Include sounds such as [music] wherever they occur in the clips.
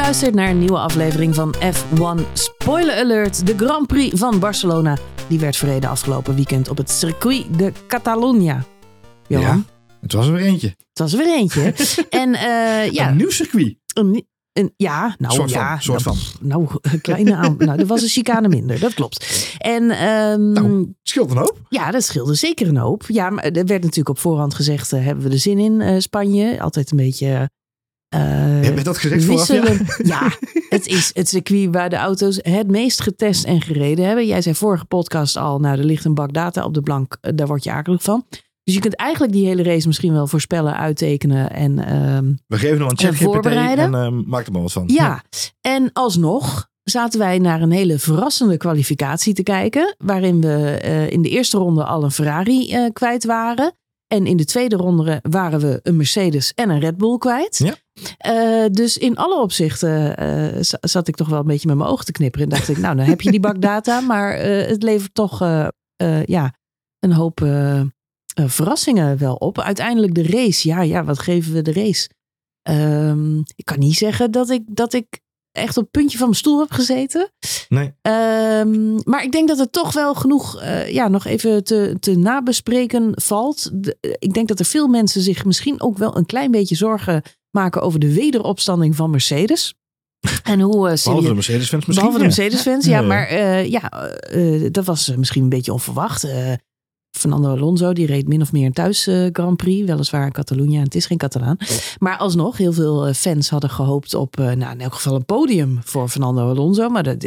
luistert naar een nieuwe aflevering van F1 Spoiler Alert. De Grand Prix van Barcelona. Die werd verreden afgelopen weekend op het Circuit de Catalunya. Johan, Ja, het was er weer eentje. het was er weer eentje. [laughs] en eh, ja, Een nieuw circuit. een, een- ja, nou Soort ja. van, soort nou, van. Nou, een kleine aan. nou, er was een chicane minder, dat klopt. En ehm, Nou. Scheelt een hoop. ja, dat scheelde zeker een hoop. Ja, maar er werd natuurlijk op voorhand gezegd, eh, hebben we er zin in eh, Spanje? Altijd een beetje... eh, Heb je dat gezegd vooraf? Ja? Wisselen. [laughs] Ja, het is het circuit waar de auto's het meest getest en gereden hebben. Jij zei vorige podcast al, nou, er ligt een bak data op de blank. eh, Daar word je akelig van. Dus je kunt eigenlijk die hele race misschien wel voorspellen, uittekenen. En ehm, We geven nog een En ChatGPT voorbereiden. en eh, maak er maar wat van. ja, en alsnog zaten wij naar een hele verrassende kwalificatie te kijken. Waarin we eh, in de eerste ronde al een Ferrari kwijt waren. En in de tweede ronde waren we een Mercedes en een Red Bull kwijt. Ja. Eh, dus in alle opzichten eh, za- zat ik toch wel een beetje met mijn ogen te knipperen. En dacht ik, nou, dan heb je die bak data. [laughs] Maar eh, het levert toch ja, een hoop verrassingen wel op. Uiteindelijk de race. Ja, ja, wat geven we de race? Ehm, ik kan niet zeggen dat ik, dat ik echt op het puntje van mijn stoel heb gezeten. Nee, Ehm, maar ik denk dat er toch wel genoeg ja, nog even te, te nabespreken valt. De- ik denk dat er veel mensen zich misschien ook wel een klein beetje zorgen maken over de wederopstanding van Mercedes. En hoe uh, behalve de Mercedes-fans misschien. Behalve de. Mercedes-fans, ja. Ja. Maar eh, ja, eh, dat was misschien een beetje onverwacht. Fernando Alonso, die reed min of meer een thuis eh, Grand Prix. Weliswaar in Catalonië en het is geen Catalaan. Maar alsnog, heel veel eh, fans hadden gehoopt op, eh, nou in elk geval een podium voor Fernando Alonso. Maar dat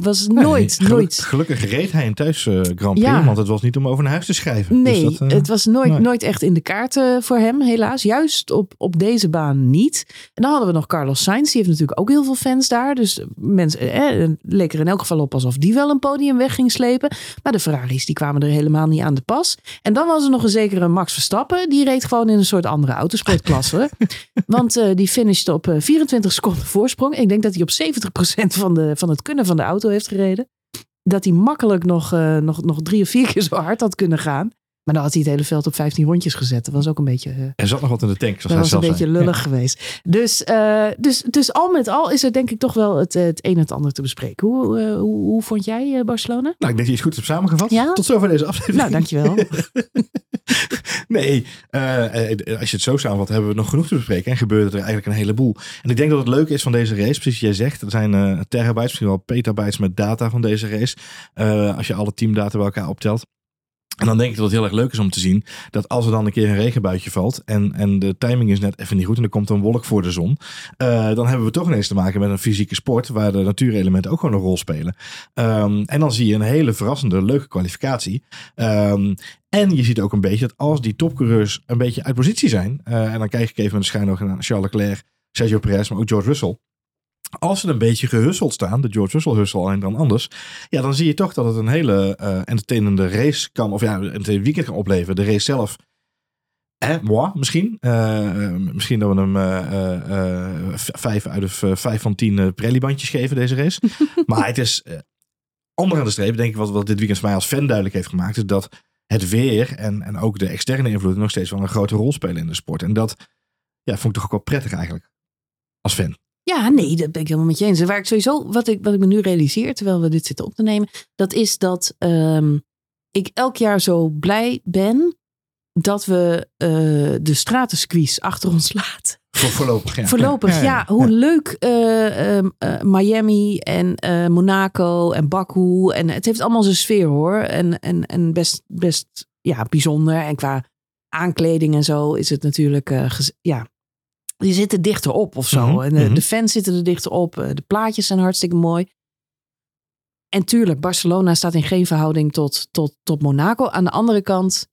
was nooit, nooit. Gelukkig reed hij een thuis Grand Prix, Ja. want het was niet om over naar huis te schrijven. Nee, Dus dat, het was nooit, nee. nooit echt in de kaarten voor hem, helaas. Juist op, op deze baan niet. En dan hadden we nog Carlos Sainz. Die heeft natuurlijk ook heel veel fans daar. Dus mensen eh, leek er in elk geval op alsof die wel een podium weg ging slepen. Maar de Ferraris die kwamen er helemaal niet aan de pas. En dan was er nog een zekere Max Verstappen. Die reed gewoon in een soort andere autosportklasse. [laughs] Want eh, die finishte op eh, 24 seconden voorsprong. Ik denk dat hij op 70% van, de, van het kunnen van de auto heeft gereden. Dat hij makkelijk nog, eh, nog, nog drie of vier keer zo hard had kunnen gaan. Maar dan had hij het hele veld op 15 rondjes gezet. Dat was ook een beetje, eh, Er zat nog wat in de tank, zoals dat was een beetje lullig geweest. Dus, eh, dus, dus al met al is er denk ik toch wel het, eh, het een en het ander te bespreken. Hoe, hoe, hoe vond jij Barcelona? Nou, ik denk dat je het goed hebt samengevat. Ja? Tot zover deze aflevering. Nou, dankjewel. [laughs] Nee, als je het zo samenvat, hebben we nog genoeg te bespreken. En gebeurde er eigenlijk een heleboel. En ik denk dat het leuke is van deze race, precies jij zegt. Er zijn terabytes, misschien wel petabytes met data van deze race. Als je alle teamdata bij elkaar optelt. En dan denk ik dat het heel erg leuk is om te zien dat als er dan een keer een regenbuitje valt en, en de timing is net even niet goed en er komt een wolk voor de zon, eh, dan hebben we toch ineens te maken met een fysieke sport waar de natuurelementen ook gewoon een rol spelen. Ehm, en dan zie je een hele verrassende, leuke kwalificatie. Ehm, en je ziet ook een beetje dat als die topcoureurs een beetje uit positie zijn, eh, en dan kijk ik even met de schijn naar Charles Leclerc, Sergio Perez, maar ook George Russell. Als ze een beetje gehusseld staan, de George Russell hussel en dan anders, ja, dan zie je toch dat het een hele eh entertainende race kan, of ja, een weekend kan opleveren. De race zelf, eh, moi, misschien. Eh, eh, misschien dat we hem vijf uit of eh, vijf van tien Pirelli-bandjes geven, deze race. [laughs] maar het is, eh, onderaan de streep, denk ik, wat, wat dit weekend voor mij als fan duidelijk heeft gemaakt, is dat het weer en, en ook de externe invloeden nog steeds wel een grote rol spelen in de sport. En dat ja, vond ik toch ook wel prettig eigenlijk, als fan. Ja, nee, dat ben ik helemaal met je eens. En waar ik sowieso, wat ik, wat ik me nu realiseer, terwijl we dit zitten op te nemen, dat is dat ehm, ik elk jaar zo blij ben dat we eh, de stratencircuits achter ons laten. Voor, voorlopig, ja. Voorlopig, ja. Hoe leuk eh, ehm, eh, Miami en eh, Monaco en Baku. En het heeft allemaal zijn sfeer hoor. En, en, en best, best ja, bijzonder. En qua aankleding en zo is het natuurlijk... eh, ja, die zitten dichter op of zo. Mhm, En de, mhm. de fans zitten er dichter op. Eh, De plaatjes zijn hartstikke mooi. En tuurlijk, Barcelona staat in geen verhouding tot, tot, tot Monaco. Aan de andere kant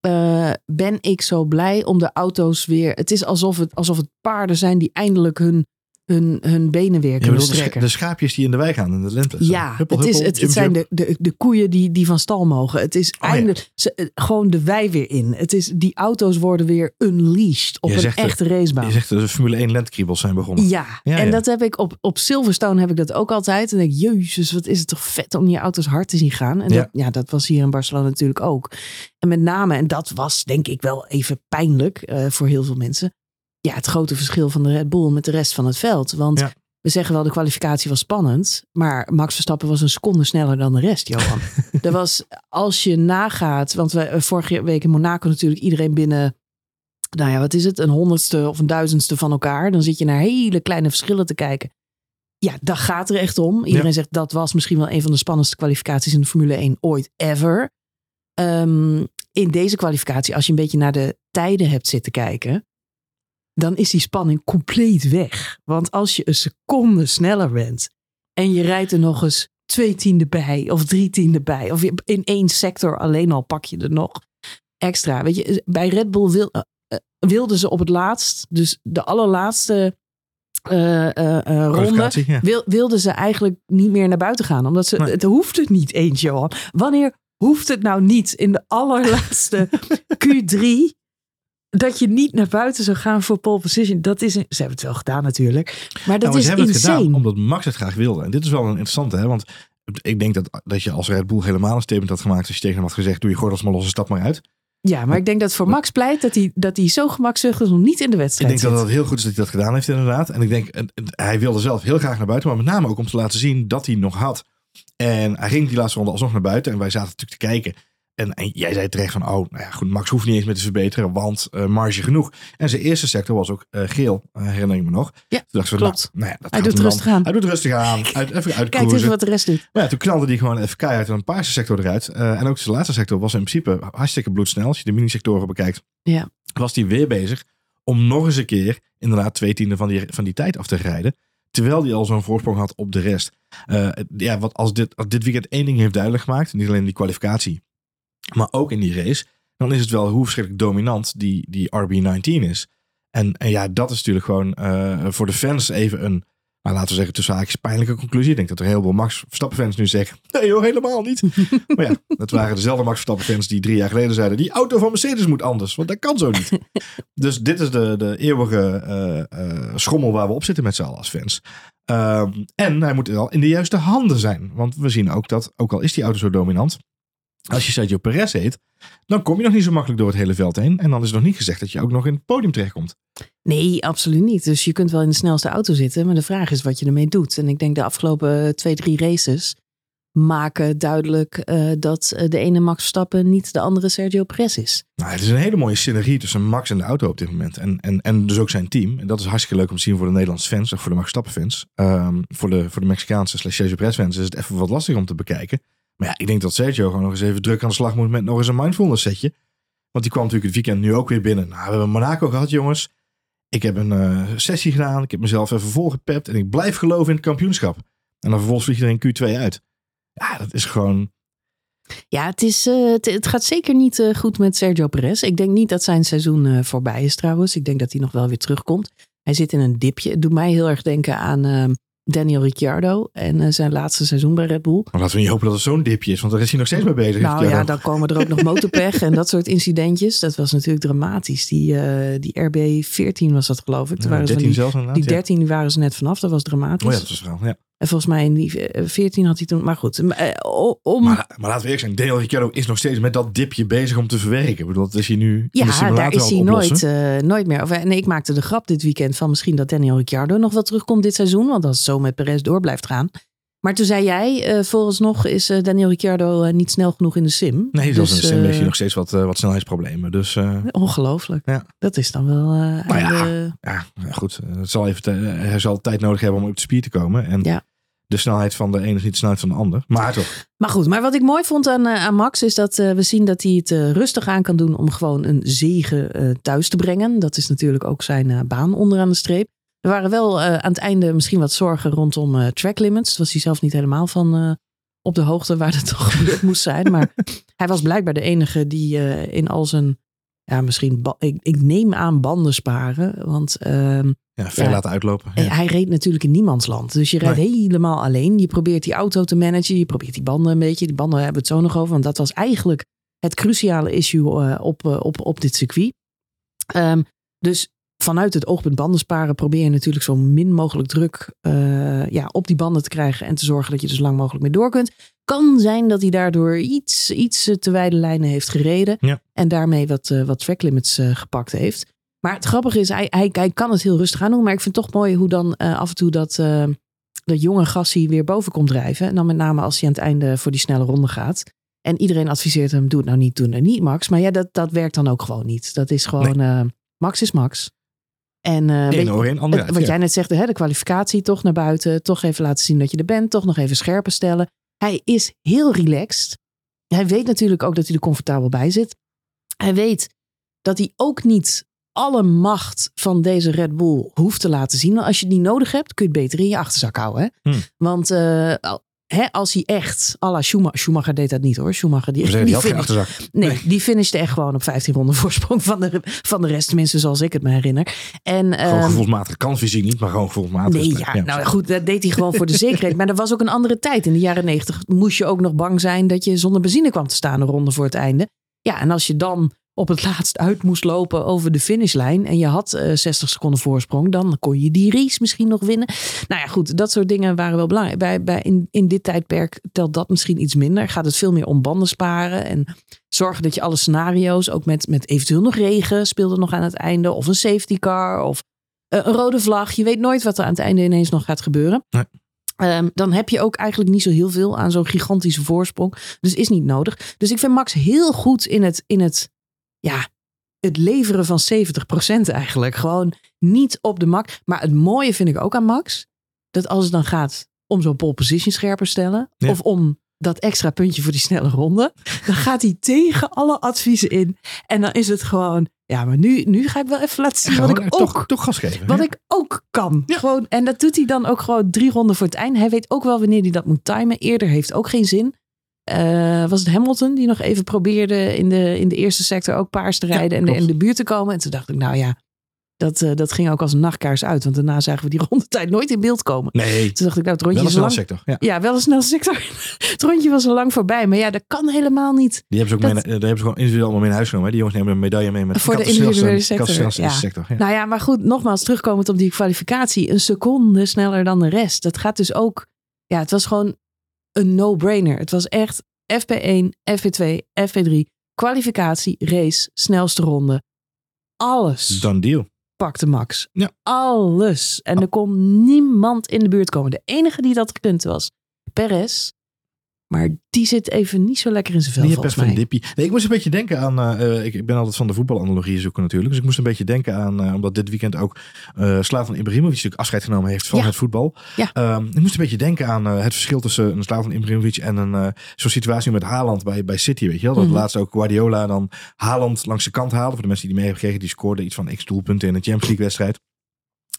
eh, ben ik zo blij om de auto's weer. Het is alsof het, alsof het paarden zijn die eindelijk hun, hun, hun benen weer Je kunnen bedoelt de, scha- strekken. de schaapjes die in de wei gaan in de lente. Ja, Huppel, het, is, huppel, het, jump, het zijn de, de, de koeien die, die van stal mogen. Het is ja. eindelijk ze- eh, gewoon de wei weer in. Het is, die auto's worden weer unleashed op Je een echte racebaan. Je zegt dat de Formule 1 lentkriebels zijn begonnen. Ja, Ja, en ja. dat heb ik op, op Silverstone heb ik dat ook altijd. En denk ik, jezus, wat is het toch vet om die auto's hard te zien gaan. En Ja. dat, ja, dat was hier in Barcelona natuurlijk ook. En met name, en dat was denk ik wel even pijnlijk eh, voor heel veel mensen. Ja, het grote verschil van de Red Bull met de rest van het veld. Want Ja. we zeggen wel de kwalificatie was spannend, maar Max Verstappen was een seconde sneller dan de rest, Johan. [laughs] er was, als je nagaat, want we eh, vorige week in Monaco natuurlijk iedereen binnen, nou ja, wat is het, een honderdste of een duizendste van elkaar. Dan zit je naar hele kleine verschillen te kijken. Ja, dat gaat er echt om. Iedereen zegt dat was misschien wel een van de spannendste kwalificaties in de Formule 1 ooit ever. Ehm, in deze kwalificatie, als je een beetje naar de tijden hebt zitten kijken, dan is die spanning compleet weg. Want als je een seconde sneller bent en je rijdt er nog eens twee tienden bij of drie tienden bij, of in één sector alleen al pak je er nog extra. Weet je, bij Red Bull wil, uh, wilden ze op het laatst, dus de allerlaatste uh, ronde, ja. wil, wilden ze eigenlijk niet meer naar buiten gaan. Omdat ze, het hoefde niet eens, Johan. Wanneer hoeft het nou niet in de [laughs] allerlaatste Q3 dat je niet naar buiten zou gaan voor pole position. Dat is, een, ze hebben het wel gedaan natuurlijk. Maar dat nou, is ze hebben insane. het gedaan omdat Max het graag wilde. En dit is wel een interessante, hè? want ik denk dat, dat je als Red Bull helemaal een statement had gemaakt als je tegen hem had gezegd, doe je gordels maar los en stap maar uit. Ja, maar ik denk dat voor Max pleit dat hij, dat hij zo gemakzuchtig om niet in de wedstrijd Ik denk dat het heel goed is dat hij dat gedaan heeft inderdaad. En ik denk, hij wilde zelf heel graag naar buiten, maar met name ook om te laten zien dat hij nog had. En hij ging die laatste ronde alsnog naar buiten en wij zaten natuurlijk te kijken. En, en, jij zei terecht van, oh, nou ja, goed, Max hoeft niet eens meer te verbeteren, want uh, marge genoeg. En zijn eerste sector was ook uh, geel, uh, herinner ik me nog. Ja, toen dacht klopt. Nou, nou ja, dat hij doet rustig aan. Hij doet rustig aan. [laughs] Uit, even uit Kijk even wat de rest doet. Maar ja, toen knalde hij gewoon even keihard een paarse sector eruit. en ook zijn laatste sector was in principe hartstikke bloedsnel. Als je de mini-sectoren bekijkt, ja. was hij weer bezig om nog eens een keer inderdaad twee tienden van die, van die tijd af te rijden. Terwijl hij al zo'n voorsprong had op de rest. ja, wat als dit, als dit weekend één ding heeft duidelijk gemaakt, niet alleen die kwalificatie, maar ook in die race, dan is het wel hoe verschrikkelijk dominant die, die RB19 is. En, en ja, dat is natuurlijk gewoon uh, voor de fans even een, laten we zeggen, tussen haakjes pijnlijke conclusie. Ik denk dat er heel veel Max Verstappen fans nu zeggen, [laughs] nee joh, helemaal niet. [laughs] maar ja, dat waren dezelfde Max Verstappen fans die drie jaar geleden zeiden, die auto van Mercedes moet anders, want dat kan zo niet. [laughs] dus dit is de, de eeuwige uh, uh, schommel waar we op zitten met z'n allen als fans. Um, en hij moet wel in de juiste handen zijn. Want we zien ook dat, ook al is die auto zo dominant, als je Sergio Perez heet, dan kom je nog niet zo makkelijk door het hele veld heen. En dan is nog niet gezegd dat je ook nog in het podium terechtkomt. Nee, absoluut niet. Dus je kunt wel in de snelste auto zitten, maar de vraag is wat je ermee doet. En ik denk de afgelopen twee, drie races maken duidelijk uh, dat de ene Max Verstappen niet de andere Sergio Perez is. Nou, het is een hele mooie synergie tussen Max en de auto op dit moment. En, en, en dus ook zijn team. En dat is hartstikke leuk om te zien voor de Nederlandse fans, of voor de Max Verstappen fans. Um, voor, de, voor de Mexicaanse slash Sergio Perez fans is het even wat lastig om te bekijken. Maar ja, ik denk dat Sergio gewoon nog eens even druk aan de slag moet met nog eens een mindfulness setje. Want die kwam natuurlijk het weekend nu ook weer binnen. Nou, we hebben Monaco gehad, jongens. Ik heb een uh, sessie gedaan. Ik heb mezelf even volgepept. En ik blijf geloven in het kampioenschap. En dan vervolgens vlieg je er in Q2 uit. Ja, dat is gewoon... Ja, het, is, uh, het, gaat zeker niet uh, goed met Sergio Perez. Ik denk niet dat zijn seizoen voorbij is trouwens. Ik denk dat hij nog wel weer terugkomt. Hij zit in een dipje. Het doet mij heel erg denken aan ehm, Daniel Ricciardo en uh, zijn laatste seizoen bij Red Bull. Maar laten we niet hopen dat het zo'n dipje is, want daar is hij nog steeds mee bezig. Nou ja, dan komen er ook nog motorpech en dat soort incidentjes. Dat was natuurlijk dramatisch. Die, uh, die RB14 was dat geloof ik. Ja, waren 13 die, zelfs die 13 ja. waren ze net vanaf, dat was dramatisch. Oh ja, dat was wel, ja. En volgens mij in die 14 had hij toen, maar goed. Om... maar, maar laten we eerlijk zijn, Daniel Ricciardo is nog steeds met dat dipje bezig om te verwerken. Ik bedoel, dat is hij nu ja, in de simulator daar is hij nooit, uh, nooit meer. Of, nee, ik maakte de grap dit weekend van misschien dat Daniel Ricciardo nog wel terugkomt dit seizoen. Want als het zo met Perez door blijft gaan. Maar toen zei jij, uh, volgens nog is uh, Daniel Ricciardo uh, niet snel genoeg in de sim. Nee, dus, in de sim heeft hij nog steeds wat, wat snelheidsproblemen. Dus, Ongelooflijk. Ja. Dat is dan wel... Nou ja, ja, goed. Het zal even hij zal tijd nodig hebben om op de speed te komen. En ja. De snelheid van de ene is niet de snelheid van de ander. Maar toch. Maar goed, maar wat ik mooi vond aan, aan Max is dat we zien dat hij het rustig aan kan doen om gewoon een zegen thuis te brengen. Dat is natuurlijk ook zijn baan onderaan de streep. Er waren wel aan het einde misschien wat zorgen rondom track limits. Was hij zelf niet helemaal van op de hoogte waar dat toch [laughs] moest zijn. Maar hij was blijkbaar de enige die in al zijn, ja misschien, ik, ik, neem aan banden sparen. Want ja, ver ja, laten uitlopen. Ja. Hij reed natuurlijk in niemands land. Dus je rijdt nee. helemaal alleen. Je probeert die auto te managen. Je probeert die banden een beetje. Die banden hebben we het zo nog over. Want dat was eigenlijk het cruciale issue op, op, op dit circuit. Um, dus vanuit het oogpunt banden sparen probeer je natuurlijk zo min mogelijk druk uh, ja, op die banden te krijgen en te zorgen dat je er zo lang mogelijk mee door kunt. Kan zijn dat hij daardoor iets, iets te wijde lijnen heeft gereden ja. en daarmee wat, uh, wat track limits uh, gepakt heeft. Maar het grappige is, hij, hij, hij kan het heel rustig aan doen. Maar ik vind het toch mooi hoe dan eh, af en toe dat, eh, dat jonge gassie weer boven komt drijven. En dan met name als hij aan het einde voor die snelle ronde gaat. En iedereen adviseert hem, doe het nou niet, doe het nou niet, Max. Maar ja, dat, dat werkt dan ook gewoon niet. Dat is gewoon, eh, Max is Max. En eh, je- uit. wat ja. jij net zegt, hè, de kwalificatie toch naar buiten. Toch even laten zien dat je er bent. Toch nog even scherper stellen. Hij is heel relaxed. Hij weet natuurlijk ook dat hij er comfortabel bij zit. Hij weet dat hij ook niet alle macht van deze Red Bull hoeft te laten zien. Want als je die nodig hebt, kun je het beter in je achterzak houden. Hè? Hmm. Want eh, als hij echt, à la Schumacher, Schumacher deed dat niet hoor. Schumacher die, zeggen, die finish-. Nee, die finishte echt gewoon op 15 ronden [laughs] voorsprong van de, van de rest. Tenminste, zoals ik het me herinner. En, Gewoon ehm, gevoelsmatig. Kan fysiek niet, maar gewoon gevoelsmatig. Nee, ja, nou goed, dat deed hij gewoon voor de [laughs] zekerheid. Maar er was ook een andere tijd. In de jaren negentig moest je ook nog bang zijn dat je zonder benzine kwam te staan een ronde voor het einde. Ja, en als je dan op het laatst uit moest lopen over de finishlijn en je had eh 60 seconden voorsprong, dan kon je die race misschien nog winnen. Nou ja, goed, dat soort dingen waren wel belangrijk. Bij, bij in, in dit tijdperk telt dat misschien iets minder. Gaat het veel meer om banden sparen en zorgen dat je alle scenario's, ook met, met eventueel nog regen, speelde nog aan het einde, of een safety car, of eh, een rode vlag. Je weet nooit wat er aan het einde ineens nog gaat gebeuren. Nee. Ehm, dan heb je ook eigenlijk niet zo heel veel aan zo'n gigantische voorsprong. Dus is niet nodig. Dus ik vind Max heel goed in het, in het, ja, het leveren van 70% eigenlijk. Gewoon niet op de mak. Maar het mooie vind ik ook aan Max. Dat als het dan gaat om zo'n pole position scherper stellen. Ja. Of om dat extra puntje voor die snelle ronde. Dan gaat hij [laughs] tegen alle adviezen in. En dan is het gewoon, ja, maar nu, nu ga ik wel even laten zien wat ik ook toch, toch gas geven. wat ik ook kan. Ja. Gewoon, en dat doet hij dan ook gewoon drie ronden voor het einde. Hij weet ook wel wanneer hij dat moet timen. Eerder heeft ook geen zin. Eh, was het Hamilton die nog even probeerde in de, in de eerste sector ook paars te Ja, rijden en de, in de buurt te komen. En toen dacht ik, nou ja, dat, eh, dat ging ook als een nachtkaars uit. Want daarna zagen we die [laughs] rondetijd nooit in beeld komen. Nee, Toen dacht ik, nou het rondje wel is snelle lang. sector. Ja. Ja, wel een snel sector. [laughs] het rondje was al lang voorbij. Maar ja, dat kan helemaal niet. Die hebben ze ook Dat- mee, daar hebben ze gewoon individueel allemaal mee naar huis genomen. hè. Die jongens nemen een medaille mee met Voor de individuele sector, ja. sector. Ja. Nou ja, maar goed, nogmaals, terugkomend op die kwalificatie. Een seconde sneller dan de rest. Dat gaat dus ook... Ja, het was gewoon een no-brainer. Het was echt FP1, FP2, FP3, kwalificatie, race, snelste ronde. Alles Dan deal. pakte Max. Ja. Alles. En er kon niemand in de buurt komen. De enige die dat kunt was Perez. Maar die zit even niet zo lekker in zijn vel, Die volgens even een dippie. Nee, ik moest een beetje denken aan. eh, eh, ik, ik ben altijd van de voetbalanalogie zoeken natuurlijk. Dus ik moest een beetje denken aan. eh, omdat dit weekend ook eh Slavan Ibrahimovic natuurlijk afscheid genomen heeft van Ja. het voetbal. Ja. Ehm, ik moest een beetje denken aan het verschil tussen een Slavan Ibrahimovic en een zo'n situatie met Haaland bij, bij City. Weet je wel? Dat Mhm. laatst ook Guardiola dan Haaland langs de kant haalde. Voor de mensen die mee hebben gekregen, die scoorde iets van x doelpunten in een Champions League wedstrijd.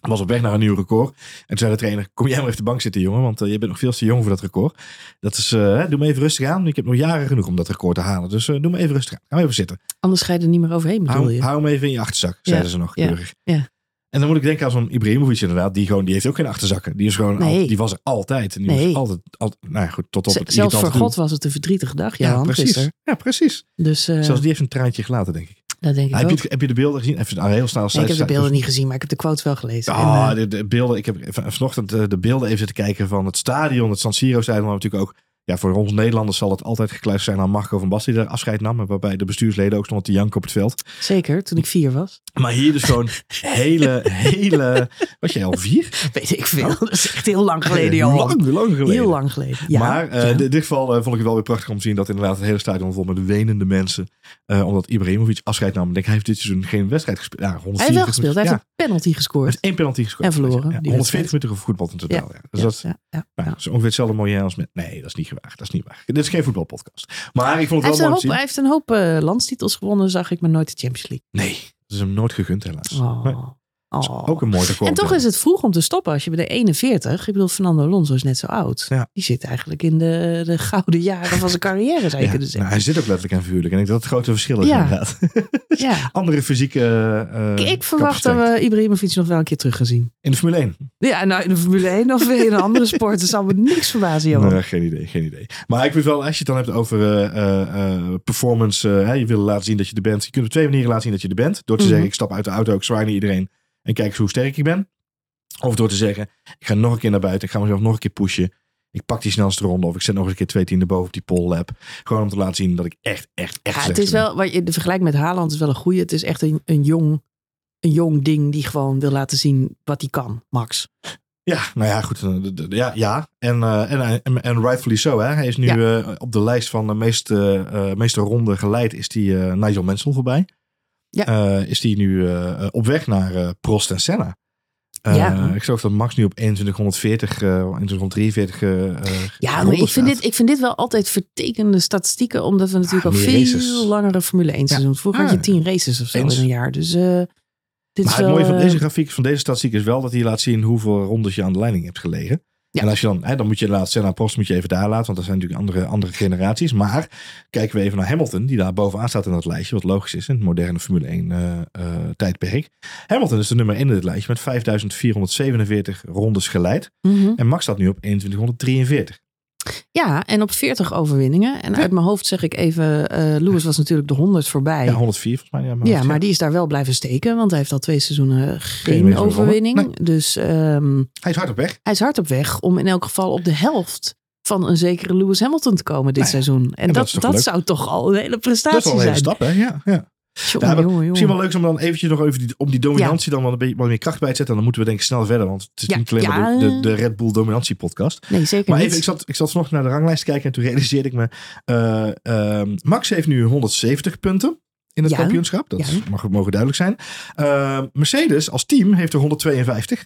Was op weg naar een nieuw record. En toen zei de trainer: Kom jij maar even de bank zitten, jongen. Want eh, je bent nog veel te jong voor dat record. Dat is, eh, doe me even rustig aan. Ik heb nog jaren genoeg om dat record te halen. Dus eh, doe me even rustig aan. Ga maar even zitten. Anders ga je er niet meer overheen, bedoel Hou, je? hou hem even in je achterzak, zeiden ze nog keurig. ja. En dan moet ik denken aan zo'n Ibrahimovic inderdaad. Die, gewoon, die heeft ook geen achterzakken. Die, is gewoon Nee. al- die was er altijd. En die Nee. was altijd, altijd, nou ja, goed, tot op Z- het Zelfs voor God was het een verdrietige dag, ja, Ja, precies. Ja, precies. Dus Zelfs die heeft een traantje gelaten, denk ik. Dat denk ik heb, ook. je, het- heb je de beelden gezien? Even ah, heel snel. Nee, ik heb de beelden niet gezien, maar ik heb de quotes wel gelezen. En, Ah, eh, de, de beelden. Ik heb van- vanochtend eh, de beelden even zitten kijken van het stadion. Het San Siro stadion. Maar natuurlijk ook. Ja, voor ons Nederlanders zal het altijd gekluisterd zijn aan Marco van Basten die daar afscheid nam. Waarbij de bestuursleden ook stonden te janken op het veld. zeker, toen ik vier was. Maar hier dus gewoon hele, hele... Was jij al vier? Weet ik veel. Dat is echt heel lang geleden, joh. Lang, lang geleden. Heel lang geleden. Ja, maar eh, ja. in dit geval eh, vond ik het wel weer prachtig om te zien dat inderdaad het hele stadion vol met wenende mensen. eh, omdat Ibrahimovic afscheid nam. Ik denk, hij heeft dit seizoen geen wedstrijd gespeeld. Ja, 140 hij heeft wel gespeeld. Hij heeft een penalty hij gescoord. heeft één penalty gescoord. En verloren, Ja, die 140 minuten gevoetbald in totaal. Ja. Dus ja, dat, ja, ja. nou, dat is ongeveer hetzelfde mooie als met... Nee, dat is niet waar. Dat is niet waar. Dit is geen voetbalpodcast. Maar ik vond Hij het heeft wel een mooi hoop, hij heeft een hoop eh, landstitels gewonnen, zag ik, maar nooit de Champions League. Nee, dat is hem nooit gegund helaas. Oh. Oh. ook een mooi record. En toch is het vroeg om te stoppen als je bij de 41, ik bedoel Fernando Alonso is net zo oud. Ja. Die zit eigenlijk in de, de gouden jaren van zijn carrière, zou je ja, kunnen nou, zeggen. hij zit ook letterlijk en vuurlijk. En ik denk dat het grote verschil is Ja. inderdaad. [laughs] Ja. [laughs] Andere fysieke eh, Ik verwacht dat we Ibrahimovic nog wel een keer terug gaan zien. In de Formule 1? Ja, nou in de Formule 1 of in een andere sport. Dat zal me niks verbazen, Johan. Nee, geen idee, geen idee. Maar ik vind wel, als je het dan hebt over eh, eh, eh, performance, eh, je wil laten zien dat je er bent. Je kunt op twee manieren laten zien dat je er bent. Door te Mhm. zeggen, ik stap uit de auto, ik zwaai naar iedereen en kijk eens hoe sterk ik ben. Of door te zeggen, ik ga nog een keer naar buiten, ik ga mezelf nog een keer pushen. Ik pak die snelste ronde of ik zet nog eens een keer twee tienden boven op die pole lap. Gewoon om te laten zien dat ik echt, echt, echt Ja, het is ben. wel, wat je, de vergelijking met Haaland is wel een goede. Het is echt een, een jong, een jong ding die gewoon wil laten zien wat hij kan, Max. Ja, nou ja, goed. eh, Ja, ja. En, eh, en, en, en rightfully so. Hè. Hij is nu Ja. eh, op de lijst van de meeste, eh, meeste ronden geleid. Is die eh, Nigel Mansell voorbij. Ja. Eh, is die nu eh, op weg naar eh, Prost en Senna. Eh, Ja. Ik geloof dat Max nu op 2140, eh 2143 eh, eh, Ja, maar ik vind, dit, ik vind dit wel altijd vertekende statistieken, omdat we natuurlijk Ja, al veel races. langere Formule 1 seizoen. Vroeger had je Ah. tien races of zo Eens. in een jaar. Dus eh, dit Maar is het mooie van eh, deze grafiek, van deze statistiek, is wel dat hij laat zien hoeveel rondes je aan de leiding hebt gelegen. Ja. En als je dan, hè, dan moet je inderdaad Senna Prost moet je even daar laten, want dat zijn natuurlijk andere, andere generaties. Maar kijken we even naar Hamilton, die daar bovenaan staat in dat lijstje, wat logisch is in het moderne Formule 1 eh, eh, tijdperk. Hamilton is de nummer 1 in dit lijstje met 5447 rondes geleid. mhm. En Max staat nu op 2143. Ja, en op 40 overwinningen. En uit mijn hoofd zeg ik even, eh Lewis was natuurlijk de 100 voorbij. Ja, 104 volgens mij. Ja, mijn Ja, maar die is daar wel blijven steken, want hij heeft al twee seizoenen geen overwinning. Dus ehm, Hij is hard op weg. hij is hard op weg om in elk geval op de helft van een zekere Lewis Hamilton te komen dit Nou ja, seizoen. En, dat dat, toch dat zou toch al een hele Dat prestatie is wel een hele zijn. stap, hè? Ja, ja. Ja, jongen, Misschien wel leuk om dan eventjes nog even die, om die dominantie dan wel een beetje wat meer kracht bij te zetten. En dan moeten we denk ik snel verder, want het is Ja, niet alleen maar de, de, de Red Bull dominantie podcast. Nee, zeker Maar niet. even, ik zat, ik zat vanochtend naar de ranglijst te kijken en toen realiseerde ik me, eh, ehm, Max heeft nu 170 punten in het kampioenschap. Dat mag, mogen duidelijk zijn. Eh, Mercedes als team heeft er 152.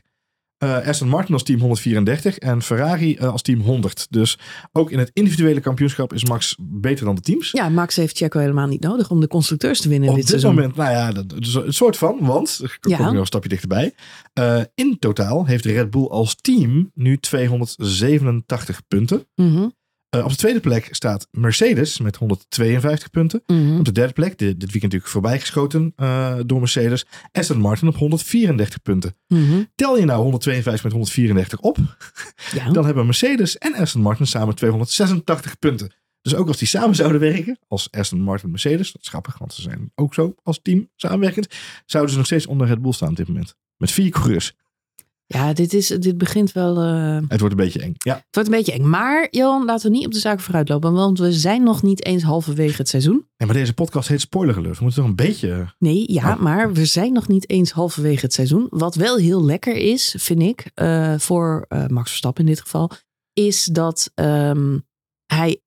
Eh, Aston Martin als team 134 en Ferrari eh, als team 100. Dus ook in het individuele kampioenschap is Max beter dan de teams. Ja, Max heeft Checo helemaal niet nodig om de constructeurs te winnen Op dit, dit moment, nou ja, dat is een soort van, want, ik kom Ja. nog een stapje dichterbij. Eh, in totaal heeft Red Bull als team nu 287 punten. Mhm, Eh, op de tweede plek staat Mercedes met 152 punten. mhm. Op de derde plek, dit, dit weekend natuurlijk voorbijgeschoten eh door Mercedes, Aston Martin op 134 punten. Mhm. Tel je nou 152 met 134 op, [laughs] Ja. dan hebben Mercedes en Aston Martin samen 286 punten. Dus ook als die samen zouden werken, als Aston Martin en Mercedes, dat is grappig, want ze zijn ook zo als team samenwerkend, zouden ze nog steeds onder Red Bull staan op dit moment. Met vier coureurs. Ja, dit, is, dit begint wel... eh, Het wordt een beetje eng. Ja, Het wordt een beetje eng. Maar Johan, laten we niet op de zaken vooruitlopen. Want we zijn nog niet eens halverwege het seizoen. en maar deze podcast heet Spoiler Alert. We moeten toch een beetje... Nee, ja, Oh. maar we zijn nog niet eens halverwege het seizoen. Wat wel heel lekker is, vind ik, eh, voor eh, Max Verstappen in dit geval, is dat ehm, hij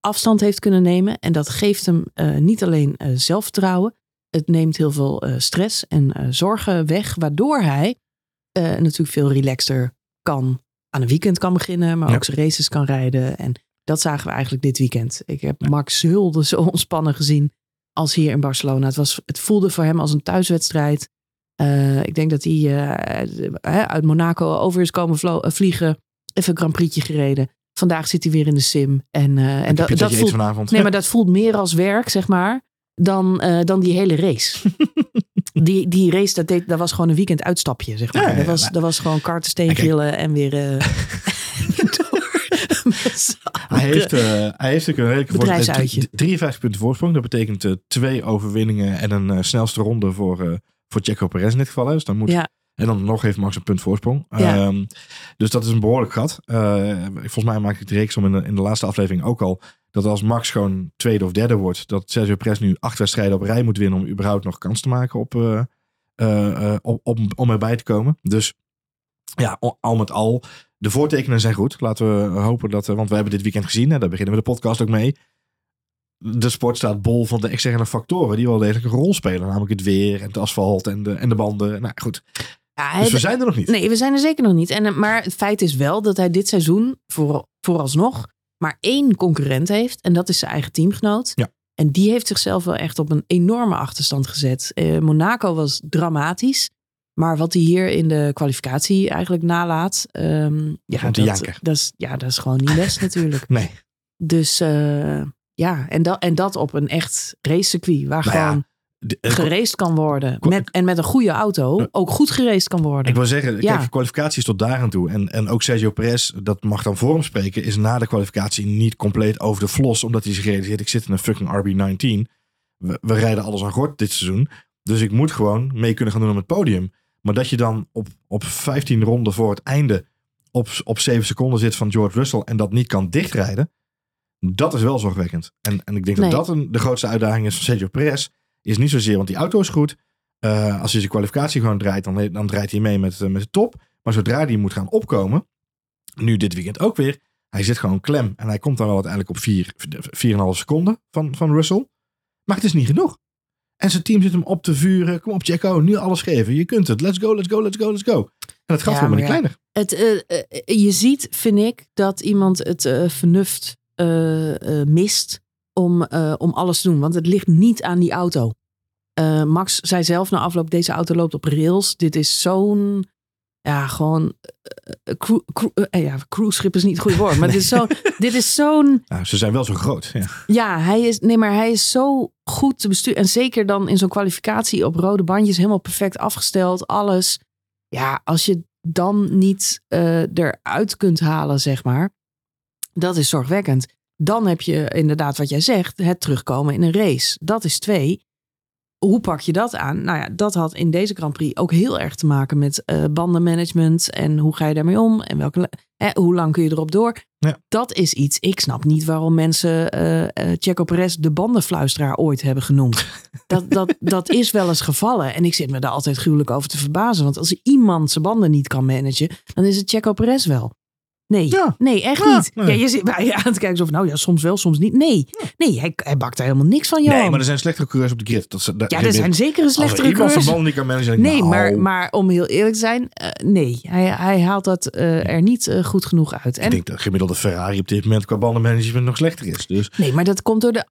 afstand heeft kunnen nemen. En dat geeft hem niet alleen zelfvertrouwen. Het neemt heel veel stress en zorgen weg, waardoor hij eh, natuurlijk veel relaxter kan aan een weekend kan beginnen, maar Ja. ook zijn races kan rijden. En dat zagen we eigenlijk dit weekend. Ik heb Max Hulde zo [laughs] ontspannen gezien als hier in Barcelona. Het, was, het voelde voor hem als een thuiswedstrijd. Eh, ik denk dat hij eh, uit Monaco over is komen vliegen. Even een Grand Prix'tje gereden. Vandaag zit hij weer in de sim. En, eh, en dat, dat, voelt, vanavond. nee, [laughs] maar dat voelt meer als werk, zeg maar, dan, dan die hele race. [laughs] die, die race, dat, deed, dat was gewoon een weekend uitstapje, zeg maar. Ja, ja, dat, was, maar- dat was gewoon karten, kijk- steengrillen en weer... eh, [laughs] [laughs] [laughs] Hij heeft, eh, hij heeft natuurlijk een redelijke voorsprong. Bedrijfsuitje. Eh, drie- 53 punten voorsprong. Dat betekent eh, twee overwinningen en een snelste ronde voor, voor Checo Perez in dit geval. Dus dan moet, Ja. En dan nog heeft Max een punt voorsprong. Ja. Ehm, dus dat is een behoorlijk gat. Volgens mij maak ik de reeks om in de, in de laatste aflevering ook al. Dat als Max gewoon tweede of derde wordt. Dat Sergio Perez nu acht wedstrijden op rij moet winnen. Om überhaupt nog kans te maken op, eh, eh, op, op, om erbij te komen. Dus ja, al- met al. De voortekenen zijn goed. Laten we hopen dat. Want we hebben dit weekend gezien. En daar beginnen we de podcast ook mee. De sport staat bol van de externe factoren. Die wel degelijk een rol spelen. Namelijk het weer en het asfalt en de, en de banden. Nou goed. Ja, Dus we zijn er nog niet. Nee, we zijn er zeker nog niet. En, maar het feit is wel dat hij dit seizoen voor, vooralsnog maar één concurrent heeft. En dat is zijn eigen teamgenoot. Ja. En die heeft zichzelf wel echt op een enorme achterstand gezet. Eh, Monaco was dramatisch. Maar wat hij hier in de kwalificatie eigenlijk nalaat. ehm, ja, dat, is, ja, dat is gewoon niet best [laughs] natuurlijk. Nee. Dus eh, ja, en, dat en dat op een echt racecircuit. Waar Nou gewoon geraced kan worden. Met, en met een goede auto ook goed geraced kan worden. Ik wil zeggen, Ja. kijk, de kwalificatie is tot daar aan toe. En, en ook Sergio Perez, dat mag dan voor hem spreken, is na de kwalificatie niet compleet over de flos. Omdat hij zich realiseert, ik zit in een fucking RB19. We, we rijden alles aan gort dit seizoen. Dus ik moet gewoon mee kunnen gaan doen op het podium. Maar dat je dan op, op 15 ronden voor het einde op, op 7 seconden zit van George Russell en dat niet kan dichtrijden. Dat is wel zorgwekkend. En, en ik denk Nee. dat dat een, de grootste uitdaging is van Sergio Perez. Is niet zozeer, want die auto is goed. Uh, als hij zijn kwalificatie gewoon draait, dan, dan draait hij mee met, met de top. Maar zodra hij moet gaan opkomen, nu dit weekend ook weer, hij zit gewoon klem. En hij komt dan wel uiteindelijk op 4,5 seconden van, van Russell. Maar het is niet genoeg. En zijn team zit hem op te vuren. Kom op, Jacko, nu alles geven. Je kunt het. Let's go, let's go, let's go, let's go. En het gaat ja, voor me niet kleiner. Het, uh, je ziet, vind ik, dat iemand het vernuft mist om, om alles te doen. Want het ligt niet aan die auto. Max zei zelf na afloop, deze auto loopt op rails. Dit is zo'n ja, gewoon. Uh, cru, cru, uh, ja, cruise schip is niet het goede woord. Maar [laughs] dit is zo'n. dit is zo'n nou, ze zijn wel zo groot. Ja. ja, hij is. Nee, maar hij is zo goed te besturen. En zeker dan in zo'n kwalificatie op rode bandjes, helemaal perfect afgesteld. Alles. Ja, als je dan niet eruit kunt halen, zeg maar. Dat is zorgwekkend. Dan heb je inderdaad wat jij zegt, het terugkomen in een race. Dat is twee hoe pak je dat aan? Nou ja, dat had in deze Grand Prix ook heel erg te maken met uh, bandenmanagement. En hoe ga je daarmee om? En welke, hoe lang kun je erop door? Ja. Dat is iets. Ik snap niet waarom mensen uh, uh, Checo Perez de bandenfluisteraar ooit hebben genoemd. [laughs] dat, dat, dat is wel eens gevallen. En ik zit me daar altijd gruwelijk over te verbazen. Want als iemand zijn banden niet kan managen, dan is het Checo Perez wel. Nee, nee, echt niet. Ja, je zit bij [laughs] je aan te kijken zo van, nou ja, soms wel, soms niet. Nee, nee hij, hij bakt daar helemaal niks van, Johan. Nee, maar er zijn slechtere coureurs op de grid. Dat, dat, ja, er zijn zeker een slechtere coureurs. Als niet kan managen, Nee, nou. maar, maar om heel eerlijk te zijn, uh, nee. Hij, hij haalt dat uh, er niet uh, goed genoeg uit. En, ik denk dat gemiddelde Ferrari op dit moment qua bandenmanagement nog slechter is. Dus. Nee, maar dat komt door de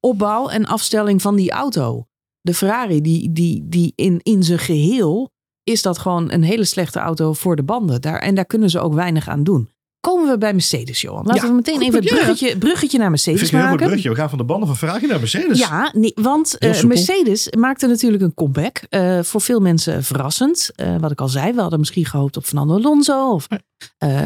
opbouw en afstelling van die auto. De Ferrari, die, die, die in, in zijn geheel is dat gewoon een hele slechte auto voor de banden. Daar, en daar kunnen ze ook weinig aan doen komen we bij Mercedes, Johan. Laten ja, we meteen even het bruggetje, bruggetje naar Mercedes maken. Een bruggetje. We gaan van de banden van Ferrari naar Mercedes. Ja, nee, want uh, Mercedes maakte natuurlijk een comeback. Uh, voor veel mensen verrassend. Uh, wat ik al zei, we hadden misschien gehoopt op Fernando Alonso of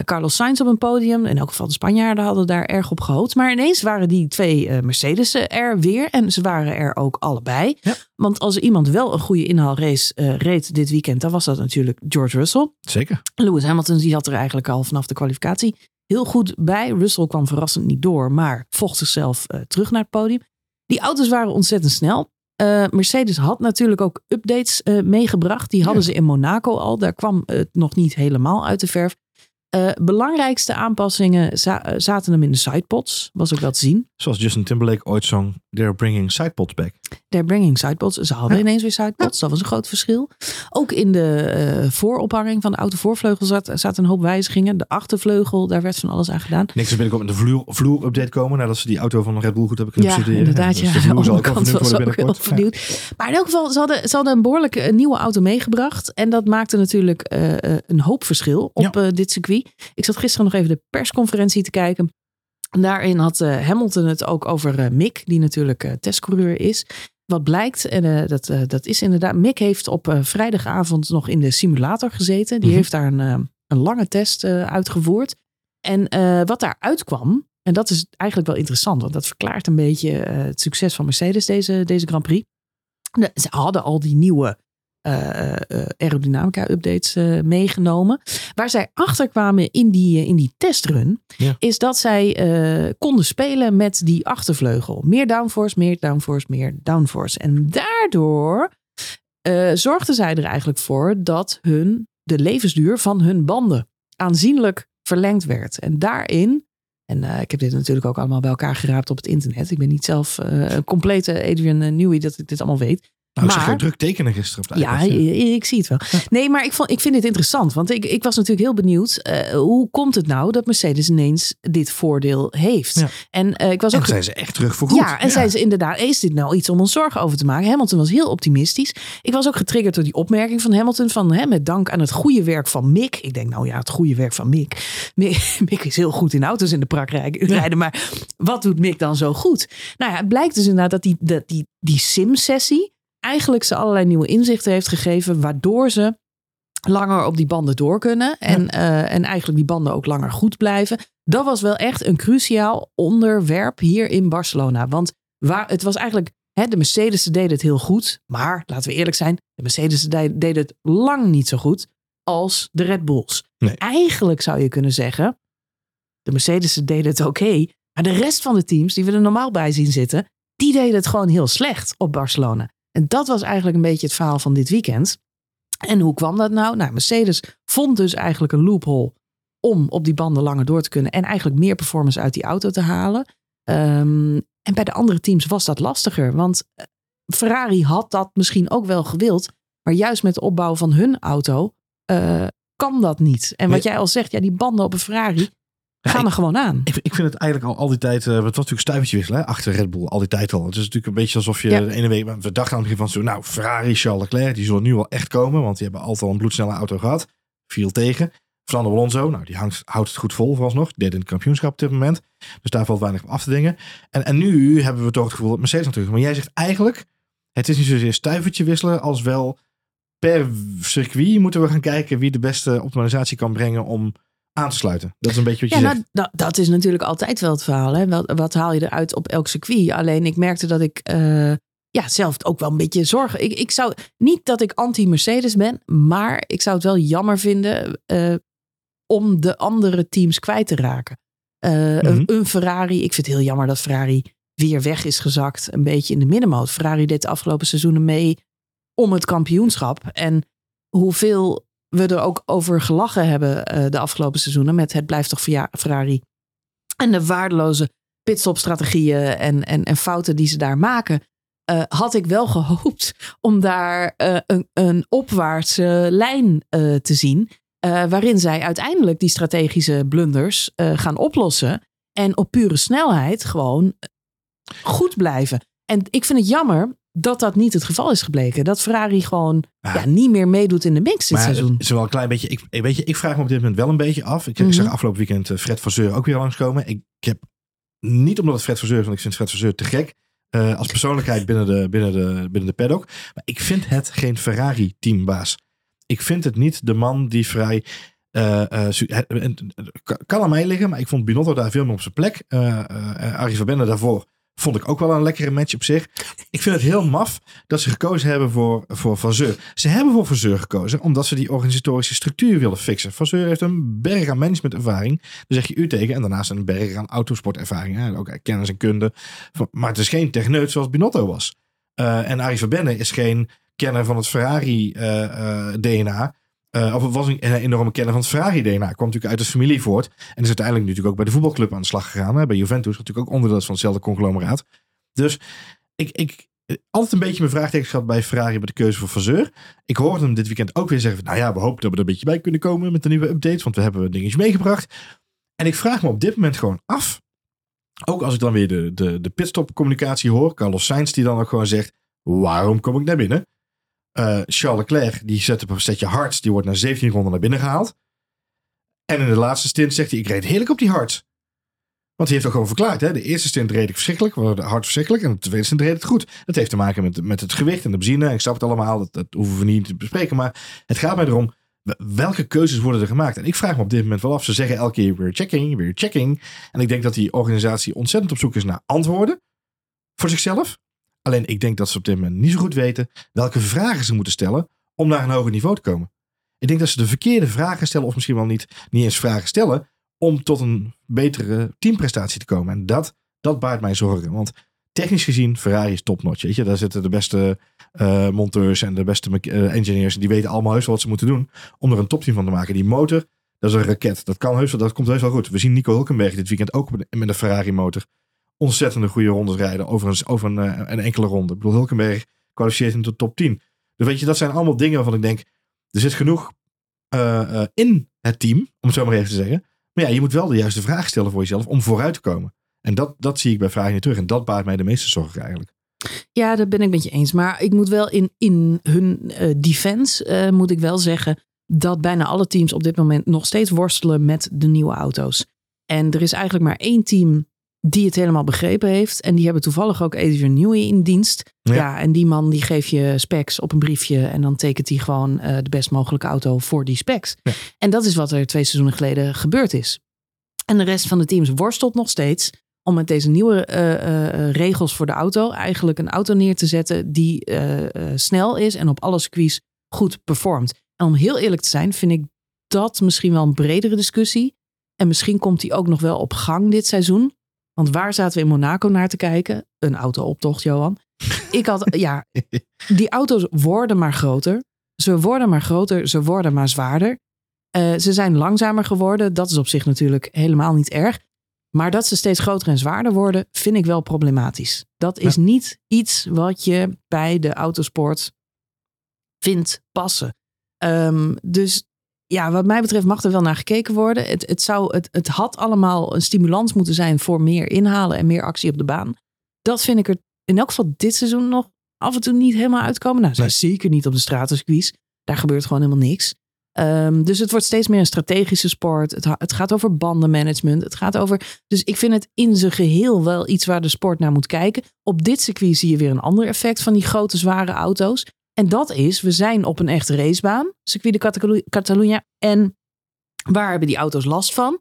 Carlos Sainz op een podium. In elk geval de Spanjaarden hadden daar erg op gehoopt. Maar ineens waren die twee Mercedes er weer. En ze waren er ook allebei. Ja. Want als iemand wel een goede inhaalrace reed dit weekend, dan was dat natuurlijk George Russell. Zeker. Lewis Hamilton, die had er eigenlijk al vanaf de kwalificatie heel goed bij. Russell kwam verrassend niet door, maar vocht zichzelf uh, terug naar het podium. Die auto's waren ontzettend snel. Uh, Mercedes had natuurlijk ook updates meegebracht. Die hadden ja. ze in Monaco al. Daar kwam het nog niet helemaal uit de verf. Uh, belangrijkste aanpassingen za zaten hem in de sidepods. Was ook wel te zien. Zoals Justin Timberlake ooit zong, they're bringing sidepods back. They're bringing sidepods. Ze hadden ja. ineens weer sidepods. Ja. Dat was een groot verschil. Ook in de uh, voorophanging van de autovoorvleugel zat, zaten een hoop wijzigingen. De achtervleugel, daar werd van alles aan gedaan. Niks binnenkort met de vloer, vloer update komen. Nadat ze die auto van Red Bull goed hebben kunnen ja, studeren. Inderdaad, ja, dus de vloer zal ook worden binnenkort. Maar in elk geval, ze hadden, ze hadden een behoorlijk uh, nieuwe auto meegebracht. En dat maakte natuurlijk uh, een hoop verschil op dit circuit. Ik zat gisteren nog even de persconferentie te kijken. Daarin had uh, Hamilton het ook over uh, Mick, die natuurlijk uh, testcoureur is. Wat blijkt, en dat, dat is inderdaad, Mick heeft op vrijdagavond nog in de simulator gezeten. Die mm -hmm. heeft daar een, een lange test uitgevoerd. En wat daaruit kwam, en dat is eigenlijk wel interessant, want dat verklaart een beetje het succes van Mercedes deze, deze Grand Prix. Ze hadden al die nieuwe uh, aerodynamica updates uh, meegenomen. Waar zij achter kwamen in die, in die testrun, ja. is dat zij konden spelen met die achtervleugel. Meer downforce, meer downforce, meer downforce. En daardoor zorgden zij er eigenlijk voor dat hun, de levensduur van hun banden aanzienlijk verlengd werd. En daarin en uh, ik heb dit natuurlijk ook allemaal bij elkaar geraapt op het internet. Ik ben niet zelf uh, een complete Adrian Newey dat ik dit allemaal weet. Nou, maar, ze druk tekenen gisteren op de Ja, ik zie het wel. Nee, maar ik, vond, ik vind dit interessant. Want ik, ik was natuurlijk heel benieuwd. Uh, hoe komt het nou dat Mercedes ineens dit voordeel heeft? Ja. En uh, ik was ook. En zijn ze echt terug voor goed. Ja, en ja. zijn ze inderdaad. Is dit nou iets om ons zorgen over te maken? Hamilton was heel optimistisch. Ik was ook getriggerd door die opmerking van Hamilton. Van hè, met dank aan het goede werk van Mick. Ik denk, nou ja, het goede werk van Mick. Mick, [laughs] Mick is heel goed in auto's in de prak rijden. Maar wat doet Mick dan zo goed? Nou ja, het blijkt dus inderdaad dat die, dat die, die sim-sessie eigenlijk ze allerlei nieuwe inzichten heeft gegeven, waardoor ze langer op die banden door kunnen en, ja. uh, en eigenlijk die banden ook langer goed blijven. Dat was wel echt een cruciaal onderwerp hier in Barcelona. Want waar, het was eigenlijk, hè, de Mercedes deden het heel goed, maar laten we eerlijk zijn, de Mercedes deden het lang niet zo goed als de Red Bulls. Nee. Eigenlijk zou je kunnen zeggen, de Mercedes deden het oké, okay, maar de rest van de teams die we er normaal bij zien zitten, die deden het gewoon heel slecht op Barcelona. En dat was eigenlijk een beetje het verhaal van dit weekend. En hoe kwam dat nou? Nou, Mercedes vond dus eigenlijk een loophole om op die banden langer door te kunnen en eigenlijk meer performance uit die auto te halen. Ehm, en bij de andere teams was dat lastiger, want eh, Ferrari had dat misschien ook wel gewild, maar juist met de opbouw van hun auto uh, kan dat niet. En wat jij al zegt, ja, die banden op een Ferrari gaan er gewoon aan. Ik, ik, vind het eigenlijk al, al die tijd, uh, het was natuurlijk stuivertje wisselen achter Red Bull, al die tijd al. Het is natuurlijk een beetje alsof je de ene week, we dachten aan het begin van zo, nou, Ferrari, Charles Leclerc, die zullen nu wel echt komen, want die hebben altijd al een bloedsnelle auto gehad. Viel tegen. Fernando Alonso, nou, die hangt, houdt het goed vol vooralsnog. Deed in het kampioenschap op dit moment. Dus daar valt weinig op af te dingen. En, en nu hebben we toch het gevoel dat Mercedes natuurlijk. Maar jij zegt eigenlijk, het is niet zozeer stuivertje wisselen als wel per circuit moeten we gaan kijken wie de beste optimalisatie kan brengen om aan te sluiten. Dat is een beetje wat je ja, zegt. Nou, dat is natuurlijk altijd wel het verhaal. Hè? Wat, wat haal je eruit op elk circuit? Alleen ik merkte dat ik uh, ja, zelf ook wel een beetje zorgen. Ik, ik zou niet dat ik anti-Mercedes ben, maar ik zou het wel jammer vinden uh, om de andere teams kwijt te raken. Uh, mm -hmm. een, een, Ferrari, ik vind het heel jammer dat Ferrari weer weg is gezakt. Een beetje in de middenmoot. Ferrari deed de afgelopen seizoenen mee om het kampioenschap. En hoeveel we er ook over gelachen hebben uh, de afgelopen seizoenen met het blijft toch Ferrari. En de waardeloze pitstopstrategieën en, en, en fouten die ze daar maken. Uh, had ik wel gehoopt om daar uh, een, een opwaartse lijn te zien. waarin zij uiteindelijk die strategische blunders gaan oplossen. En op pure snelheid gewoon goed blijven. En ik vind het jammer dat dat niet het geval is gebleken. Dat Ferrari gewoon ja. Ja, niet meer meedoet in de mix dit maar seizoen. Het is wel een klein beetje. Ik, weet je, ik vraag me op dit moment wel een beetje af. Ik, mm -hmm. ik zag afgelopen weekend Fred Vasseur ook weer langskomen. Ik, ik heb niet omdat het Fred Vasseur is, want ik vind Fred Vasseur te gek. Uh, als persoonlijkheid binnen de, binnen, de, binnen de paddock. Maar ik vind het geen Ferrari-teambaas. Ik vind het niet de man die vrij. Uh, uh, kan aan mij liggen, maar ik vond Binotto daar veel meer op zijn plek. Uh, Arie Verbenne daarvoor vond ik ook wel een lekkere match op zich. Ik vind het heel maf dat ze gekozen hebben voor, voor Vasseur. Ze hebben voor Vasseur gekozen omdat ze die organisatorische structuur willen fixen. Vasseur heeft een berg aan managementervaring. Daar zeg je u tegen. En daarnaast een berg aan autosportervaring. Ook kennis en kunde. Maar het is geen techneut zoals Binotto was. Uh, en Arie Verbenne is geen kenner van het Ferrari uh, uh, DNA. Uh, of was een, enorme kenner van het Ferrari-DNA. Kwam natuurlijk uit de familie voort. En is uiteindelijk natuurlijk ook bij de voetbalclub aan de slag gegaan. Bij Juventus, natuurlijk ook onderdeel van hetzelfde conglomeraat. Dus ik, ik altijd een beetje mijn vraagtekens gehad bij Ferrari met de keuze voor Vasseur. Ik hoorde hem dit weekend ook weer zeggen. Nou ja, we hopen dat we er een beetje bij kunnen komen met de nieuwe updates. Want we hebben dingetjes meegebracht. En ik vraag me op dit moment gewoon af. Ook als ik dan weer de, de, de pitstop communicatie hoor. Carlos Sainz die dan ook gewoon zegt. Waarom kom ik naar binnen? Uh, Charles Leclerc, die zet op een setje hards. Die wordt na 17 ronden naar binnen gehaald. En in de laatste stint zegt hij, ik reed heerlijk op die hards. Want hij heeft ook gewoon verklaard. Hè? De eerste stint reed ik verschrikkelijk. Hard verschrikkelijk. En de tweede stint reed het goed. Dat heeft te maken met, met het gewicht en de benzine. Ik snap het allemaal. Dat, dat hoeven we niet te bespreken. Maar het gaat mij erom. Welke keuzes worden er gemaakt? En ik vraag me op dit moment wel af. Ze zeggen elke keer weer checking, weer checking. En ik denk dat die organisatie ontzettend op zoek is naar antwoorden. Voor zichzelf. Alleen ik denk dat ze op dit moment niet zo goed weten welke vragen ze moeten stellen om naar een hoger niveau te komen. Ik denk dat ze de verkeerde vragen stellen, of misschien wel niet, niet eens vragen stellen, om tot een betere teamprestatie te komen. En dat, dat baart mij zorgen. Want technisch gezien, Ferrari is topnotch. Weet je? Daar zitten de beste uh, monteurs en de beste uh, engineers. Die weten allemaal heus wel wat ze moeten doen om er een topteam van te maken. Die motor, dat is een raket. Dat kan heus wel, dat komt heus wel goed. We zien Nico Hulkenberg dit weekend ook met een Ferrari motor ontzettende goede rondes rijden over een, over eh, een enkele ronde. Ik bedoel, Hulkenberg kwalificeert in de top 10. Dus weet je, dat zijn allemaal dingen waarvan ik denk, er zit genoeg uh, uh, in het team, om het zo maar even te zeggen. Maar ja, je moet wel de juiste vraag stellen voor jezelf om vooruit te komen. En dat, dat zie ik bij Vragen terug. En dat baart mij de meeste zorgen eigenlijk. Ja, dat ben ik met je eens. Maar ik moet wel in, in hun uh, defense, moet ik wel zeggen, dat bijna alle teams op dit moment nog steeds worstelen met de nieuwe auto's. En er is eigenlijk maar één team die het helemaal begrepen heeft. En die hebben toevallig ook Adrian Newey in dienst. Ja. ja. en die man die geeft je specs op een briefje en dan tekent hij gewoon uh, de best mogelijke auto voor die specs. Ja. En dat is wat er twee seizoenen geleden gebeurd is. En de rest van de teams worstelt nog steeds om met deze nieuwe uh, uh, regels voor de auto eigenlijk een auto neer te zetten die snel is en op alle circuits goed performt. En om heel eerlijk te zijn, vind ik dat misschien wel een bredere discussie. En misschien komt die ook nog wel op gang dit seizoen. Want waar zaten we in Monaco naar te kijken? Een auto-optocht, Johan. Ik had, [laughs] ja, die auto's worden maar groter. Ze worden maar groter, ze worden maar zwaarder. Uh, ze zijn langzamer geworden. Dat is op zich natuurlijk helemaal niet erg. Maar dat ze steeds groter en zwaarder worden, vind ik wel problematisch. Dat is ja. niet iets wat je bij de autosport vindt passen. Um, dus ja, wat mij betreft mag er wel naar gekeken worden. Het, het, zou, het, het had allemaal een stimulans moeten zijn voor meer inhalen en meer actie op de baan. Dat vind ik er in elk geval dit seizoen nog af en toe niet helemaal uitkomen. Nou, nee. zeker niet op de stratencircuits. Daar gebeurt gewoon helemaal niks. Um, dus het wordt steeds meer een strategische sport. Het, het, gaat over bandenmanagement. Het gaat over. Dus ik vind het in zijn geheel wel iets waar de sport naar moet kijken. Op dit circuit zie je weer een ander effect van die grote, zware auto's. En dat is, we zijn op een echte racebaan, circuit de Catalunya. En waar hebben die auto's last van?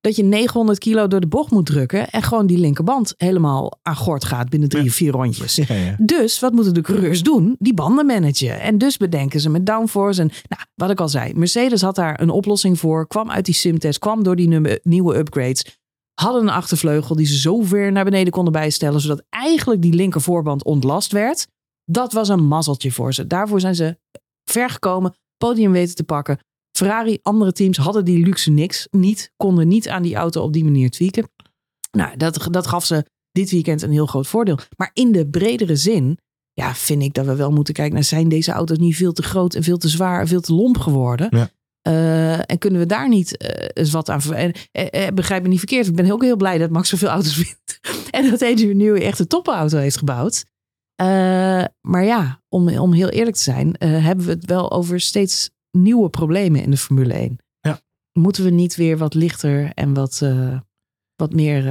Dat je 900 kilo door de bocht moet drukken en gewoon die linkerband helemaal aan gort gaat binnen drie of vier rondjes. Ja, ja. Dus wat moeten de coureurs doen? Die banden managen. En dus bedenken ze met downforce. En nou, wat ik al zei, Mercedes had daar een oplossing voor. Kwam uit die simtest, kwam door die nieuwe upgrades. Hadden een achtervleugel die ze zo ver naar beneden konden bijstellen, zodat eigenlijk die linkervoorband ontlast werd. Dat was een mazzeltje voor ze. Daarvoor zijn ze ver gekomen, podium weten te pakken. Ferrari, andere teams hadden die luxe niks. Niet, konden niet aan die auto op die manier tweaken. Nou, dat, dat gaf ze dit weekend een heel groot voordeel. Maar in de bredere zin, ja, vind ik dat we wel moeten kijken naar zijn deze auto's niet veel te groot en veel te zwaar en veel te lomp geworden. Ja. Uh, en kunnen we daar niet uh, eens wat aan en, uh, Begrijp me niet verkeerd. Ik ben ook heel blij dat Max zoveel [laughs] auto's vindt. en dat Adrian Newey echt een topauto heeft gebouwd. Uh, maar ja, om, om heel eerlijk te zijn, uh, hebben we het wel over steeds nieuwe problemen in de Formule 1. Ja. Moeten we niet weer wat lichter en wat, uh, wat meer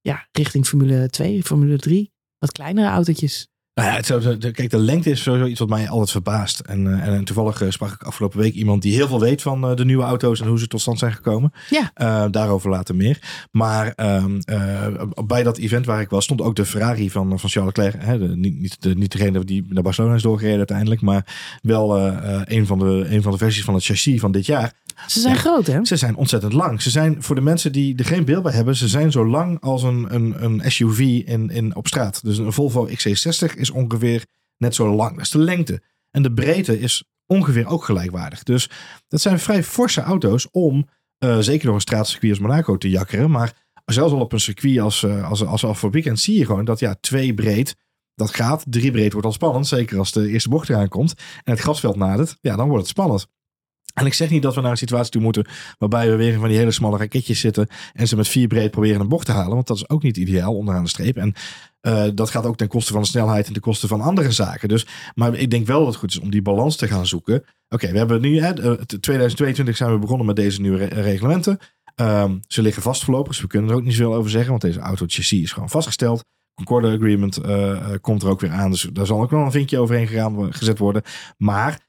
ja, richting Formule 2, Formule 3, wat kleinere autootjes? Nou ja, het, kijk, de lengte is sowieso iets wat mij altijd verbaast. En, uh, en toevallig uh, sprak ik afgelopen week iemand die heel veel weet van uh, de nieuwe auto's en hoe ze tot stand zijn gekomen. Ja. daarover later meer. Maar ehm, bij dat event waar ik was, stond ook de Ferrari van, van Charles Leclerc. Hè, de, niet, niet, de, niet degene die naar Barcelona is doorgereden uiteindelijk, maar wel een, van de, een van de versies van het chassis van dit jaar. Ze zijn ja, groot, hè? Ze zijn ontzettend lang. Ze zijn, voor de mensen die er geen beeld bij hebben, ze zijn zo lang als een, een, een SUV in, in, op straat. Dus een Volvo XC60 is ongeveer net zo lang. Dat de lengte. En de breedte is ongeveer ook gelijkwaardig. Dus dat zijn vrij forse auto's om, uh, zeker door een straatcircuit als Monaco te jakkeren. Maar zelfs al op een circuit als, uh, als, als, als weekend zie je gewoon dat ja, twee breed, dat gaat. Drie breed wordt al spannend. Zeker als de eerste bocht eraan komt en het grasveld nadert. Ja, dan wordt het spannend. En ik zeg niet dat we naar een situatie toe moeten waarbij we weer van die hele smalle raketjes zitten en ze met vier breed proberen een bocht te halen. Want dat is ook niet ideaal onderaan de streep. En uh, dat gaat ook ten koste van de snelheid en ten koste van andere zaken. Dus, maar ik denk wel dat het goed is om die balans te gaan zoeken. Oké, we hebben nu, hè, 2022 zijn we begonnen met deze nieuwe re reglementen. Um, ze liggen vast voorlopig, dus we kunnen er ook niet zoveel over zeggen, want deze auto chassis is gewoon vastgesteld. Concorde Agreement uh, komt er ook weer aan, dus daar zal ook nog een vinkje overheen gegaan, gezet worden. Maar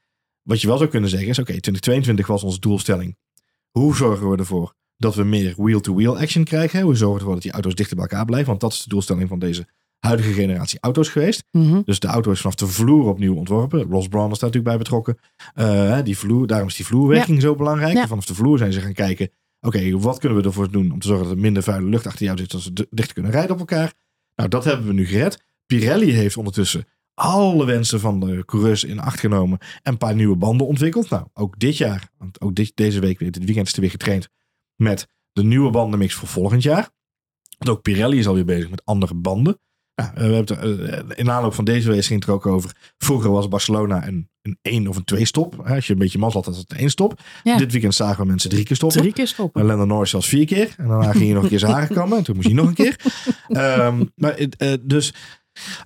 wat je wel zou kunnen zeggen is, oké, okay, 2022 was onze doelstelling. Hoe zorgen we ervoor dat we meer wheel-to-wheel action krijgen? Hoe zorgen we ervoor dat die auto's dichter bij elkaar blijven? Want dat is de doelstelling van deze huidige generatie auto's geweest. Mm -hmm. Dus de auto is vanaf de vloer opnieuw ontworpen. Ross Brown is daar natuurlijk bij betrokken. Uh, die vloer, daarom is die vloerwerking ja. zo belangrijk. Ja. Vanaf de vloer zijn ze gaan kijken, oké, okay, wat kunnen we ervoor doen om te zorgen dat er minder vuile lucht achter jou zit, zodat ze dichter kunnen rijden op elkaar. Nou, dat hebben we nu gered. Pirelli heeft ondertussen alle wensen van de coureurs in acht genomen en een paar nieuwe banden ontwikkeld. Nou, ook dit jaar, want ook dit, deze week, dit weekend is er weer getraind met de nieuwe bandenmix voor volgend jaar. Want ook Pirelli is alweer bezig met andere banden. We hebben het, in aanloop van deze week ging het er ook over. Vroeger was Barcelona een, een één of een twee stop. Als je een beetje mazzel had, was het een één stop. Ja. Dit weekend zagen we mensen drie keer stoppen. Drie keer stoppen. En Lennon Norris zelfs vier keer. En daarna ging je nog een keer zijn haren kammen. En toen moest hij nog een keer. um, [laughs] maar uh, dus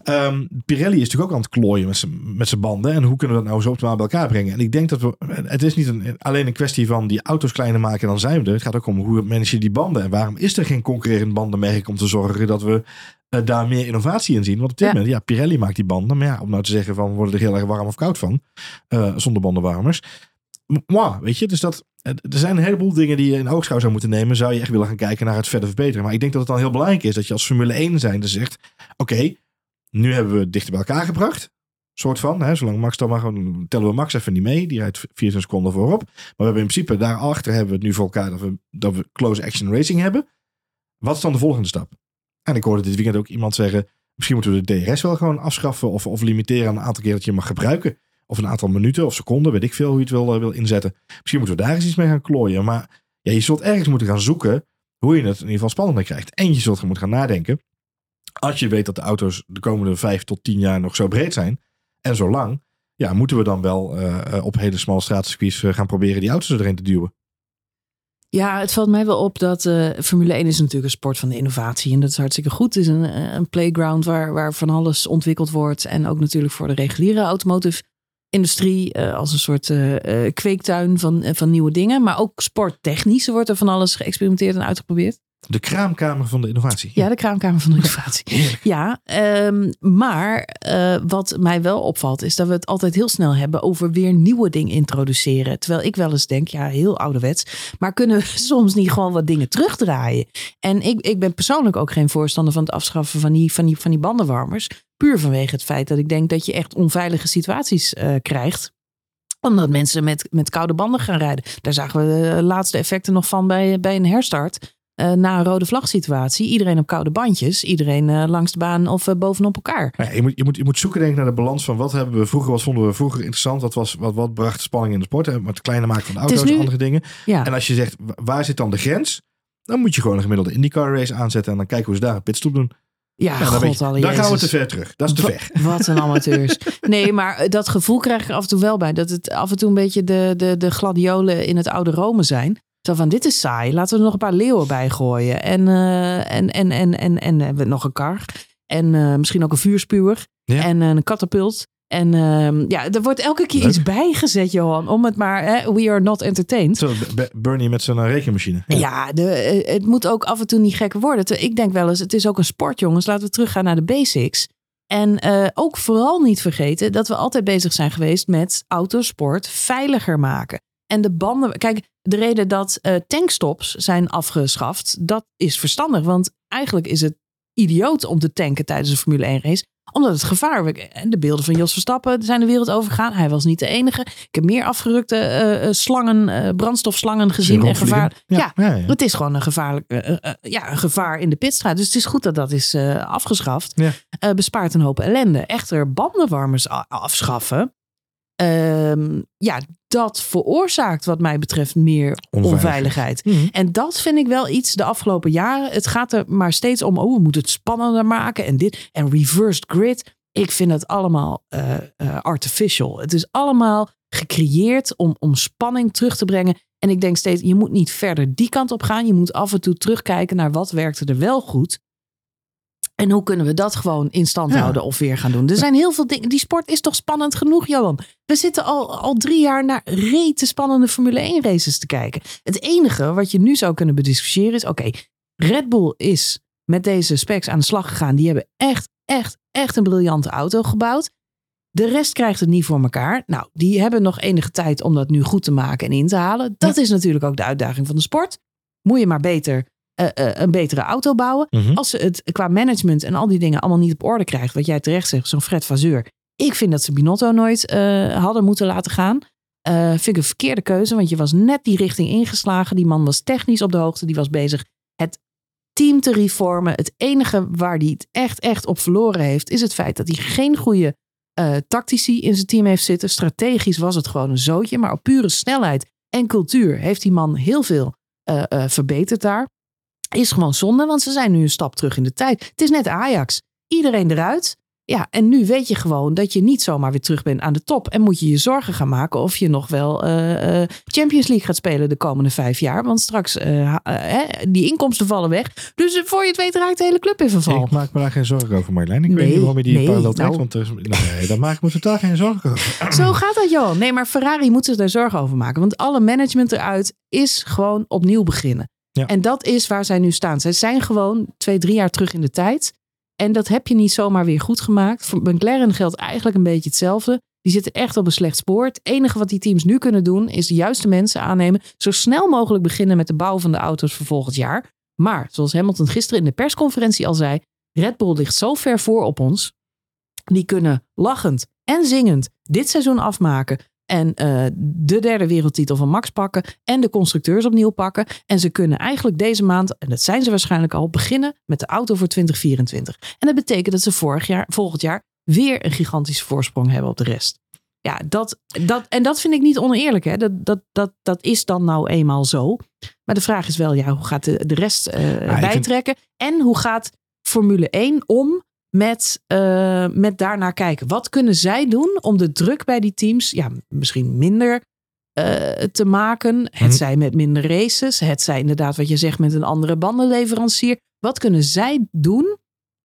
Um, Pirelli is natuurlijk ook aan het klooien met zijn, met zijn banden. En hoe kunnen we dat nou zo optimaal bij elkaar brengen? En ik denk dat we. Het is niet een, alleen een kwestie van die auto's kleiner maken, dan zijn we er. Het gaat ook om hoe manage je die banden. En waarom is er geen concurrerend bandenmerk om te zorgen dat we uh, daar meer innovatie in zien? Want op dit ja. moment, ja, Pirelli maakt die banden. Maar ja, om nou te zeggen van worden er heel erg warm of koud van. Uh, zonder bandenwarmers. Mwah, weet je, dus dat. Er zijn een heleboel dingen die je in oogschouw zou moeten nemen. Zou je echt willen gaan kijken naar het verder verbeteren. Maar ik denk dat het dan heel belangrijk is dat je als Formule 1 zijnde zegt: Oké, okay, nu hebben we het dichter bij elkaar gebracht. Soort van. Hè, zolang Max dan mag, tellen we Max even niet mee. Die rijdt 24 seconden voorop. Maar we hebben in principe daarachter hebben we het nu voor elkaar dat we, dat we close action racing hebben. Wat is dan de volgende stap? En ik hoorde dit weekend ook iemand zeggen, misschien moeten we de DRS wel gewoon afschaffen of, of limiteren aan een aantal keer dat je mag gebruiken. Of een aantal minuten of seconden, weet ik veel hoe je het wil, wil inzetten. Misschien moeten we daar eens iets mee gaan klooien. Maar ja, je zult ergens moeten gaan zoeken hoe je het in ieder geval spannender krijgt. En je zult moeten gaan nadenken. Als je weet dat de auto's de komende vijf tot tien jaar nog zo breed zijn en zo lang, ja, moeten we dan wel uh, op hele smalle straatcircuits gaan proberen die auto's erin te duwen. Ja, het valt mij wel op dat uh, Formule 1 is natuurlijk een sport van de innovatie. En dat is hartstikke goed. Het is een, een playground waar, waar van alles ontwikkeld wordt. En ook natuurlijk voor de reguliere automotive industrie uh, als een soort kweektuin van, van nieuwe dingen. Maar ook sporttechnisch wordt er van alles geëxperimenteerd en uitgeprobeerd. De kraamkamer van de innovatie. Ja, de kraamkamer van de innovatie. [laughs] ja, um, maar uh, wat mij wel opvalt is dat we het altijd heel snel hebben over weer nieuwe dingen introduceren. Terwijl ik wel eens denk, ja, heel ouderwets. Maar kunnen we [laughs] soms niet gewoon wat dingen terugdraaien? En ik, ik ben persoonlijk ook geen voorstander van het afschaffen van die, van die, van die bandenwarmers. Puur vanwege het feit dat ik denk dat je echt onveilige situaties uh, krijgt omdat mensen met, met koude banden gaan rijden. Daar zagen we de laatste effecten nog van bij, bij een herstart. Uh, na een rode vlag situatie. Iedereen op koude bandjes. Iedereen uh, langs de baan of uh, bovenop elkaar. Ja, je, moet, je, moet, je moet zoeken denk ik naar de balans van wat hebben we vroeger, wat vonden we vroeger interessant. Wat, was, wat, wat bracht spanning in de sport. Hè? Wat kleiner maken van de auto's, nu, andere dingen. Ja. En als je zegt, waar zit dan de grens? Dan moet je gewoon een gemiddelde IndyCar race aanzetten. En dan kijken hoe ze daar een pitstop doen. Ja, ja god je, Dan gaan we te ver terug. Dat is te ver. [laughs] Wat een amateurs. nee, maar dat gevoel krijg ik er af en toe wel bij. Dat het af en toe een beetje de, de, de gladiolen in het oude Rome zijn. Zo van, dit is saai. Laten we er nog een paar leeuwen bij gooien. En, uh, en, en, en, en, en, en nog een kar. En uh, misschien ook een vuurspuwer. Ja. En een katapult. En uh, ja, er wordt elke keer Leuk. iets bijgezet, Johan. Om het maar, hè, we are not entertained. Zo, Bernie met zijn rekenmachine. Ja, ja de, het moet ook af en toe niet gekker worden. Ik denk wel eens, het is ook een sport, jongens. Laten we teruggaan naar de basics. En uh, ook vooral niet vergeten dat we altijd bezig zijn geweest met autosport veiliger maken. En de banden. Kijk, de reden dat uh, tankstops zijn afgeschaft, dat is verstandig. Want eigenlijk is het idioot om te tanken tijdens een Formule 1 race. Omdat het gevaar. De beelden van Jos Verstappen zijn de wereld overgegaan. Hij was niet de enige. Ik heb meer afgerukte uh, slangen, uh, brandstofslangen gezien. En gevaar. Ja, ja, ja, het is gewoon een, gevaarlijk, ja, een gevaar in de pitstraat. Dus het is goed dat dat is afgeschaft. Bespaart een hoop ellende. Echter, bandenwarmers afschaffen. Um, ja, dat veroorzaakt wat mij betreft meer onveiligheid. Mhm. En dat vind ik wel iets de afgelopen jaren. Het gaat er maar steeds om, oh, we moeten het spannender maken en dit. En reversed grid. Ik vind het allemaal uh, uh, artificial. Het is allemaal gecreëerd om, om spanning terug te brengen. En ik denk steeds, je moet niet verder die kant op gaan. Je moet af en toe terugkijken naar wat werkte er wel goed. En hoe kunnen we dat gewoon in stand houden of weer gaan doen? Er zijn heel veel dingen. Die sport is toch spannend genoeg, Johan? We zitten al, al drie jaar naar rete spannende Formule 1 races te kijken. Het enige wat je nu zou kunnen bediscussiëren is: oké, okay, Red Bull is met deze specs aan de slag gegaan. Die hebben echt, echt, echt een briljante auto gebouwd. De rest krijgt het niet voor elkaar. Nou, die hebben nog enige tijd om dat nu goed te maken en in te halen. Dat ja. is natuurlijk ook de uitdaging van de sport. Moet je maar beter uh, uh, een betere auto bouwen. Mhm. Mm -hmm. Als ze het qua management en al die dingen allemaal niet op orde krijgt, wat jij terecht zegt, zo'n Fred Vazeur. Ik vind dat ze Binotto nooit uh, hadden moeten laten gaan. vind ik een verkeerde keuze, want je was net die richting ingeslagen. Die man was technisch op de hoogte, die was bezig het team te reformen. Het enige waar hij het echt, echt op verloren heeft, is het feit dat hij geen goede tactici in zijn team heeft zitten. Strategisch was het gewoon een zootje, maar op pure snelheid en cultuur heeft die man heel veel verbeterd daar. Is gewoon zonde, want ze zijn nu een stap terug in de tijd. Het is net Ajax. Iedereen eruit. Ja, en nu weet je gewoon dat je niet zomaar weer terug bent aan de top. En moet je je zorgen gaan maken of je nog wel uh, uh, Champions League gaat spelen de komende vijf jaar. Want straks, uh, die inkomsten vallen weg. Dus voor je het weet raakt de hele club in verval. Ik maak me daar geen zorgen over, Marjolein. Ik nee, weet niet waarom je die nee, parallel trekt. nou. Want er, nee, daar maak ik me totaal geen zorgen over. [clears throat] Zo gaat dat, Johan. Nee, maar Ferrari moet zich daar zorgen over maken. Want alle management eruit is gewoon opnieuw beginnen. Ja. En dat is waar zij nu staan. Zij zijn gewoon twee, drie jaar terug in de tijd. En dat heb je niet zomaar weer goed gemaakt. Voor McLaren geldt eigenlijk een beetje hetzelfde. Die zitten echt op een slecht spoor. Het enige wat die teams nu kunnen doen is de juiste mensen aannemen. Zo snel mogelijk beginnen met de bouw van de auto's voor volgend jaar. Maar zoals Hamilton gisteren in de persconferentie al zei. Red Bull ligt zo ver voor op ons. Die kunnen lachend en zingend dit seizoen afmaken. En uh, de derde wereldtitel van Max pakken. En de constructeurs opnieuw pakken. En ze kunnen eigenlijk deze maand, en dat zijn ze waarschijnlijk al, beginnen met de auto voor 2024. En dat betekent dat ze vorig jaar, volgend jaar weer een gigantische voorsprong hebben op de rest. Ja, dat, dat, en dat vind ik niet oneerlijk. Hè? Dat, dat, dat, dat is dan nou eenmaal zo. Maar de vraag is wel, ja, hoe gaat de, de rest uh, bijtrekken? En hoe gaat Formule 1 om met, uh, met daarnaar kijken? Wat kunnen zij doen om de druk bij die teams ja, misschien minder uh, te maken? Het Mhm. zij met minder races, het zij inderdaad wat je zegt met een andere bandenleverancier. Wat kunnen zij doen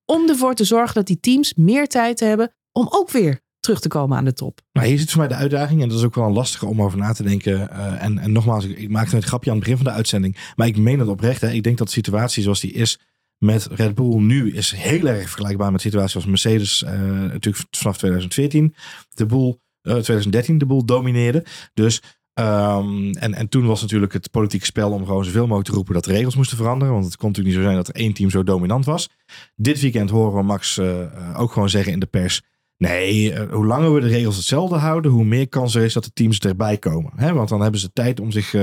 om ervoor te zorgen dat die teams meer tijd hebben om ook weer terug te komen aan de top? Nou, hier zit voor mij de uitdaging. En dat is ook wel een lastige om over na te denken. Uh, en, en nogmaals, ik, ik maakte het grapje aan het begin van de uitzending. Maar ik meen het oprecht. Hè. Ik denk dat de situatie zoals die is met Red Bull nu is heel erg vergelijkbaar met de situatie zoals Mercedes uh, natuurlijk vanaf 2014. De boel, uh, 2013 de boel domineerde. Dus um, en, en toen was natuurlijk het politieke spel om gewoon zoveel mogelijk te roepen dat de regels moesten veranderen. Want het kon natuurlijk niet zo zijn dat er één team zo dominant was. Dit weekend horen we Max uh, ook gewoon zeggen in de pers. Nee, hoe langer we de regels hetzelfde houden, hoe meer kans er is dat de teams erbij komen. Hè? Want dan hebben ze tijd om zich,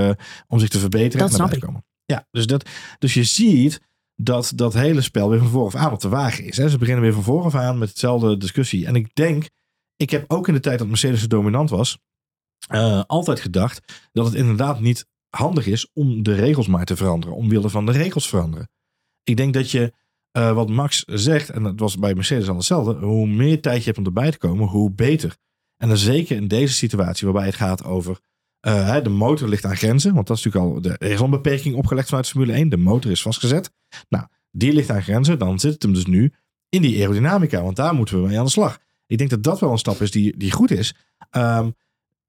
om zich te verbeteren dat en erbij te komen. Ja, dus, dat, dus je ziet dat dat hele spel weer van vooraf aan op de wagen is. Hè? Ze beginnen weer van vooraf aan met hetzelfde discussie. En ik denk, ik heb ook in de tijd dat Mercedes zo dominant was, uh, altijd gedacht dat het inderdaad niet handig is om de regels maar te veranderen. Omwille van de regels veranderen. Ik denk dat je, uh, wat Max zegt, en dat was bij Mercedes al hetzelfde, hoe meer tijd je hebt om erbij te komen, hoe beter. En dan zeker in deze situatie waarbij het gaat over uh, de motor ligt aan grenzen. Want dat is natuurlijk al, de, er is al een beperking opgelegd vanuit Formule 1. De motor is vastgezet. Nou, die ligt aan grenzen. Dan zit het hem dus nu in die aerodynamica. Want daar moeten we mee aan de slag. Ik denk dat dat wel een stap is die, die goed is. Um,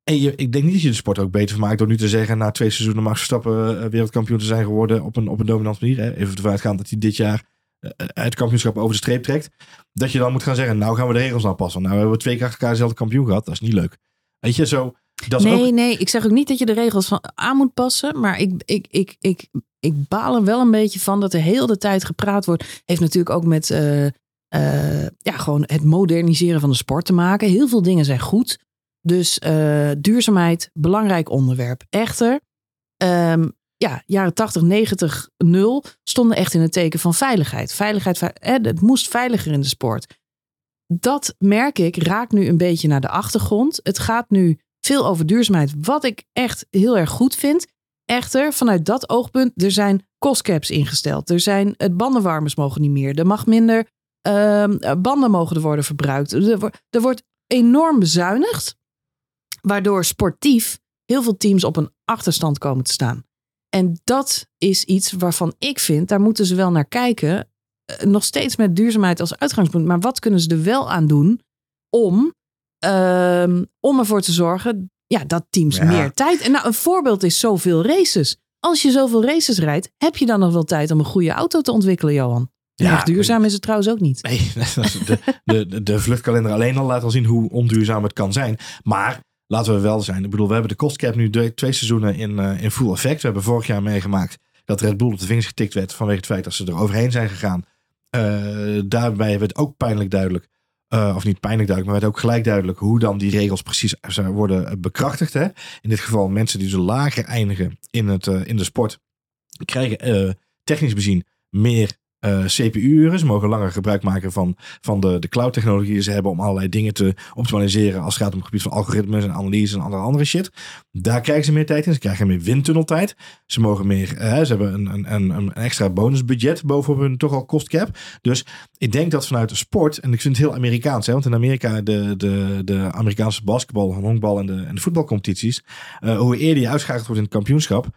en je, ik denk niet dat je de sport ook beter maakt door nu te zeggen... na twee seizoenen Max Verstappen uh, wereldkampioen te zijn geworden... op een, op een dominante manier. Hè? Even ervan uitgaan dat hij dit jaar uh, het kampioenschap over de streep trekt. Dat je dan moet gaan zeggen, nou gaan we de regels aanpassen. Nou hebben we twee keer achter elkaar dezelfde kampioen gehad. Dat is niet leuk. Weet je, zo... Dat is nee, ook... nee, ik zeg ook niet dat je de regels van aan moet passen. Maar ik, ik, ik, ik, ik baal er wel een beetje van dat er heel de tijd gepraat wordt. Heeft natuurlijk ook met uh, uh, ja, gewoon het moderniseren van de sport te maken. Heel veel dingen zijn goed. Dus uh, duurzaamheid, belangrijk onderwerp. Echter, um, ja, jaren 80, 90, 0 stonden echt in het teken van veiligheid. Veiligheid, eh, het moest veiliger in de sport. Dat merk ik, raakt nu een beetje naar de achtergrond. Het gaat nu veel over duurzaamheid, wat ik echt heel erg goed vind. Echter, vanuit dat oogpunt, er zijn costcaps ingesteld. Er zijn, het bandenwarmers mogen niet meer. Er mag minder, uh, banden mogen er worden verbruikt. Er, wordt, er wordt enorm bezuinigd, waardoor sportief heel veel teams op een achterstand komen te staan. En dat is iets waarvan ik vind, daar moeten ze wel naar kijken. Nog steeds met duurzaamheid als uitgangspunt. Maar wat kunnen ze er wel aan doen om Um, om ervoor te zorgen ja, dat teams ja. meer tijd. En nou, een voorbeeld is zoveel races. Als je zoveel races rijdt, heb je dan nog wel tijd om een goede auto te ontwikkelen, Johan? Ja, echt duurzaam is het trouwens ook niet. Nee, [laughs] de, de, de, de vluchtkalender alleen al laat al zien hoe onduurzaam het kan zijn. Maar laten we wel zijn. Ik bedoel, we hebben de cost cap nu twee seizoenen in, uh, in full effect. We hebben vorig jaar meegemaakt dat Red Bull op de vingers getikt werd vanwege het feit dat ze er overheen zijn gegaan. Uh, daarbij werd ook pijnlijk duidelijk uh, of niet pijnlijk duidelijk, maar werd ook gelijk duidelijk hoe dan die regels precies worden bekrachtigd. Hè? In dit geval mensen die zo lager eindigen in, het, uh, in de sport, krijgen technisch bezien meer CPU-uren. Ze mogen langer gebruik maken van, van de, de cloud-technologie die ze hebben om allerlei dingen te optimaliseren als het gaat om het gebied van algoritmes en analyse en andere, andere shit. Daar krijgen ze meer tijd in. Ze krijgen meer windtunneltijd. Ze mogen meer, ze hebben een, een, een, een extra bonusbudget bovenop hun toch al cost cap. Dus ik denk dat vanuit de sport, en ik vind het heel Amerikaans, hè, want in Amerika de, de, de Amerikaanse basketbal, honkbal en de, en de voetbalcompetities, uh, hoe eerder je uitschakeld wordt in het kampioenschap,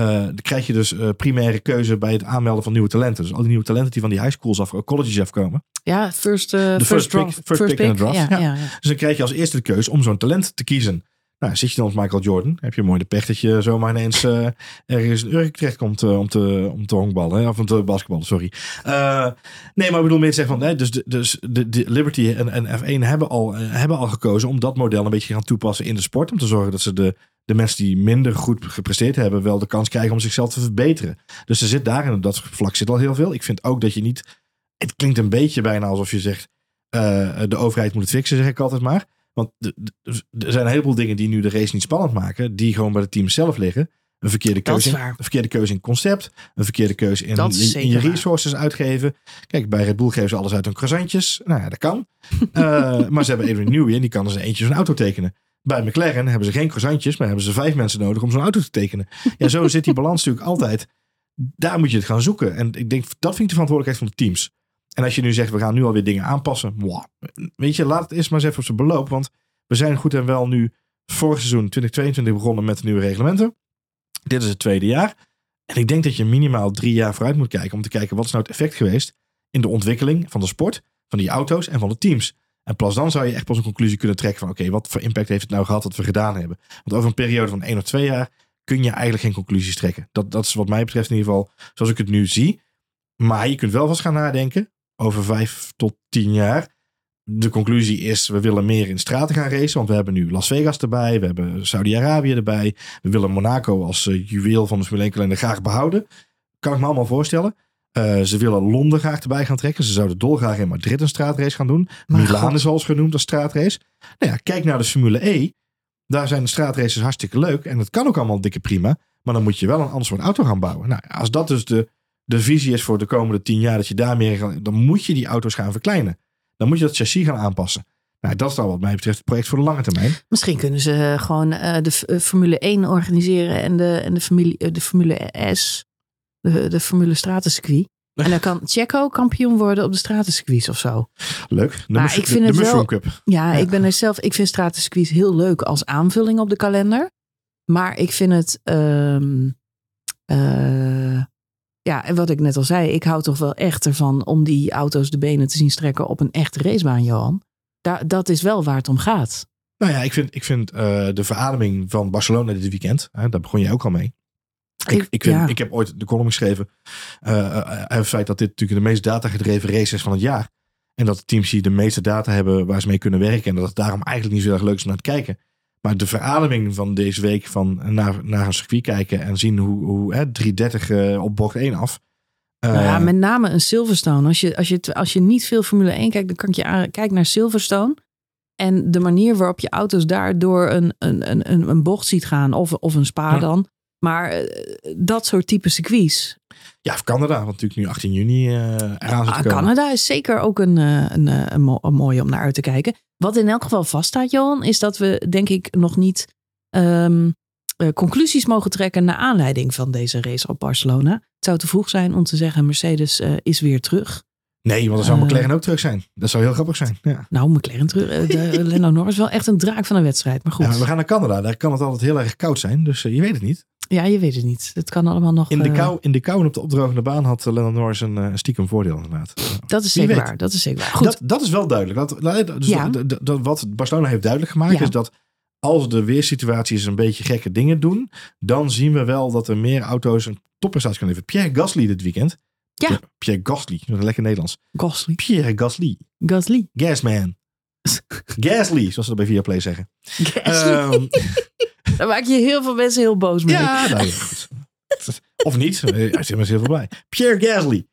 uh, dan krijg je dus uh, primaire keuze bij het aanmelden van nieuwe talenten. Dus al die nieuwe talenten die van die high schools af, colleges afkomen. Ja, first, uh, de first, pick, first, first pick, in draft. Ja, ja. ja, ja. Dus dan krijg je als eerste de keuze om zo'n talent te kiezen. Nou, zit je dan als Michael Jordan, heb je mooi de pech dat je zomaar ineens uh, ergens in Urk terecht komt uh, om te, om te honkballen. Of om te basketballen, sorry. Uh, nee, maar ik bedoel meer zeggen van, nee, dus, de, dus de, de Liberty en, en F1 hebben al, hebben al gekozen om dat model een beetje gaan toepassen in de sport. Om te zorgen dat ze de, de mensen die minder goed gepresteerd hebben, wel de kans krijgen om zichzelf te verbeteren. Dus er zit daar op dat vlak zit al heel veel. Ik vind ook dat je niet, het klinkt een beetje bijna alsof je zegt, de overheid moet het fixen, zeg ik altijd maar. Want er zijn een heleboel dingen die nu de race niet spannend maken. Die gewoon bij de teams zelf liggen. Een verkeerde keuze, in, een verkeerde keuze in concept. Een verkeerde keuze in, in- je waar. resources uitgeven. Kijk, bij Red Bull geven ze alles uit hun croissantjes. Nou ja, dat kan. [laughs] Eh, maar ze hebben Adrian Newey en die kan dus eentje zo'n auto tekenen. Bij McLaren hebben ze geen croissantjes, maar hebben ze vijf mensen nodig om zo'n auto te tekenen. Ja, zo zit die balans natuurlijk altijd. Daar moet je het gaan zoeken. En ik denk, dat vind ik de verantwoordelijkheid van de teams. En als je nu zegt, we gaan nu alweer dingen aanpassen. Weet je, laat het eerst maar eens even op zijn beloop. Want we zijn goed en wel nu vorig seizoen 2022 begonnen met de nieuwe reglementen. Dit is het tweede jaar. En ik denk dat je minimaal drie jaar vooruit moet kijken om te kijken wat is nou het effect geweest in de ontwikkeling van de sport, van die auto's en van de teams. En pas dan zou je echt pas een conclusie kunnen trekken van oké, wat voor impact heeft het nou gehad wat we gedaan hebben. Want over een periode van één of twee jaar kun je eigenlijk geen conclusies trekken. Dat, dat is wat mij betreft in ieder geval zoals ik het nu zie. Maar je kunt wel vast gaan nadenken over vijf tot tien jaar. De conclusie is, we willen meer in straten gaan racen. Want we hebben nu Las Vegas erbij. We hebben Saudi-Arabië erbij. We willen Monaco als eh, juweel van de Formule 1 kalender graag behouden. Kan ik me allemaal voorstellen. Eh, ze willen Londen graag erbij gaan trekken. Ze zouden dolgraag in Madrid een straatrace gaan doen. Maar Milaan is al eens genoemd als straatrace. Nou ja, kijk naar de Formule E. Daar zijn de straatraces hartstikke leuk. En dat kan ook allemaal dikke prima. Maar dan moet je wel een ander soort auto gaan bouwen. Nou, ja, als dat dus de, de visie is voor de komende tien jaar. Dat je daarmee gaan, dan moet je die auto's gaan verkleinen. Dan moet je dat chassis gaan aanpassen. Nou, dat is dan wat mij betreft het project voor de lange termijn. Misschien kunnen ze eh, gewoon eh, de eh, Formule 1 organiseren en de, en de, familie, de Formule S, de, de Formule stratencircuit. En dan kan [laughs] Checo kampioen worden op de stratencircuits of zo. Leuk. De, Maar ik vind de het wel- Cup. Ja, Ja. ik ben er zelf. Ik vind stratencircuits heel leuk als aanvulling op de kalender. Maar ik vind het. ehm, eh, ja, en wat ik net al zei, ik hou toch wel echt ervan om die auto's de benen te zien strekken op een echte racebaan, Johan. Daar, dat is wel waar het om gaat. Nou ja, ik vind, ik vind eh, de verademing van Barcelona dit weekend. Hè, daar begon je ook al mee. Ik, Ik- ik, vind, ja. ik heb ooit de column geschreven. eh, het feit dat dit natuurlijk de meest datagedreven race is van het jaar. En dat de teams die de meeste data hebben waar ze mee kunnen werken. En dat het daarom eigenlijk niet zo erg leuk is om naar te kijken. Maar de verademing van deze week van naar, naar een circuit kijken en zien hoe, hoe hè, 330 eh, op bocht 1 af. Eh, Nou ja, met name een Silverstone. Als je, als, je, als je niet veel Formule 1 kijkt, dan kan ik je aan, kijk naar Silverstone. En de manier waarop je auto's daar door een, een, een, een, een bocht ziet gaan, of, of een spa Ja. dan. Maar eh, dat soort type circuits. Ja, of Canada, want natuurlijk nu 18 juni eh eraan Ah. Canada is zeker ook een, eh, een, een, mo- een mooie om naar uit te kijken. Wat in elk geval vaststaat, Johan, is dat we denk ik nog niet ehm, eh, conclusies mogen trekken naar aanleiding van deze race op Barcelona. Het zou te vroeg zijn om te zeggen Mercedes is weer terug. Nee, want dan zou. McLaren ook terug zijn. Dat zou heel grappig zijn. Ja. Nou, McLaren terug. [laughs] Lando Norris wel echt een draak van een wedstrijd. Maar goed, Ja, we gaan naar Canada. Daar kan het altijd heel erg koud zijn. Dus je weet het niet. Je weet het niet. Het kan allemaal nog. In de eh, kou, in de kou en op de opdrogende baan had uh, Lennon Norris een eh, stiekem voordeel inderdaad. Ja. Dat is zeker waar. Dat is zeker waar. Goed. Dat, dat is wel duidelijk. Dat, dat- dus Ja. dat- dat- dat- wat Barcelona heeft duidelijk gemaakt Ja. is dat als de weersituaties een beetje gekke dingen doen, dan zien we wel dat er meer auto's een topprestatie kunnen leveren. Pierre Gasly dit weekend. Ja. Pierre, Pierre Gasly, dat lekker Nederlands. Gasly. Pierre Gasly. Gasly. Gasman. [laughs] Gasly, zoals ze dat bij Viaplay zeggen. Gasly. Ehm, Daar maak je heel veel mensen heel boos mee. Ja, nou. [laughs] Of niet. Hij is helemaal heel veel blij. Pierre Gasly.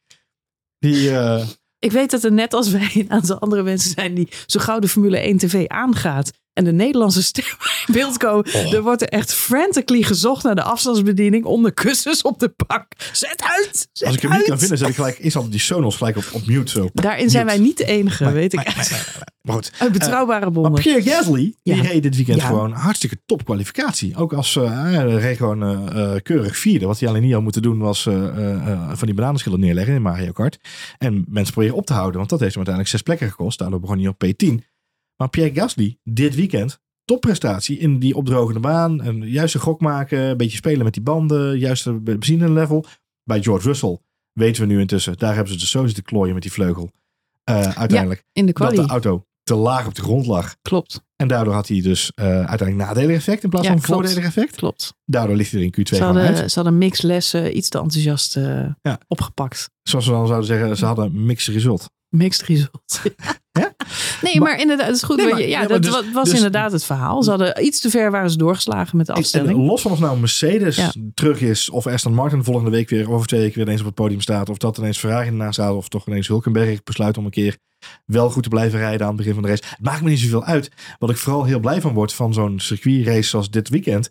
Die, eh, Ik weet dat er net als wij een aantal andere mensen zijn die zo gauw de Formule 1 TV aangaat en de Nederlandse stem [laughs] in beeld komen. Oh. Er wordt er echt frantically gezocht naar de afstandsbediening onder kussens op de bank. Zet uit! Zet als ik hem uit. niet kan vinden, zet ik gelijk is al die Sonos gelijk op, op mute zo. Daarin zijn wij niet de enige, Maar- weet ik. maar- maar- goed. Uit betrouwbare bronnen. Pierre Gasly, die reed dit weekend Ja. gewoon hartstikke top kwalificatie. Ook als uh, hij reed gewoon eh, eh, keurig vierde. Wat hij alleen niet had moeten doen was eh, eh, eh, van die bananenschillen neerleggen in Mario Kart. En mensen proberen op te houden, want dat heeft hem uiteindelijk zes plekken gekost. Daardoor begon hij op P10. Maar Pierre Gasly, dit weekend, topprestatie in die opdrogende baan. Een juiste gok maken, een beetje spelen met die banden, juiste benzine level. Bij George Russell weten we nu intussen, daar hebben ze dus zo zitten klooien met die vleugel. Eh, uiteindelijk In de dat de auto te laag op de grond lag. Klopt, En daardoor had hij dus eh, uiteindelijk nadelig effect in plaats Ja, van klopt. voordelig effect. klopt. Daardoor ligt hij er in Q2 Ze uit. hadden, ze hadden mixlessen iets te enthousiast eh, Ja. opgepakt. Zoals we dan zouden zeggen, ze hadden mixed result. Mixed results. [laughs] Ja? Nee, maar, inderdaad, het is goed. Nee, maar- ja, nee, dat dus- wa- was dus- inderdaad het verhaal. Ze hadden iets te ver waren ze doorgeslagen met de En afstelling. los van of nou Mercedes Ja. terug is, of Aston Martin volgende week weer, over twee weken weer ineens op het podium staat, of dat ineens Ferrari ernaast staat, of toch ineens Hulkenberg besluit om een keer wel goed te blijven rijden aan het begin van de race. Het maakt me niet zoveel uit. Wat ik vooral heel blij van word van zo'n circuitrace zoals dit weekend,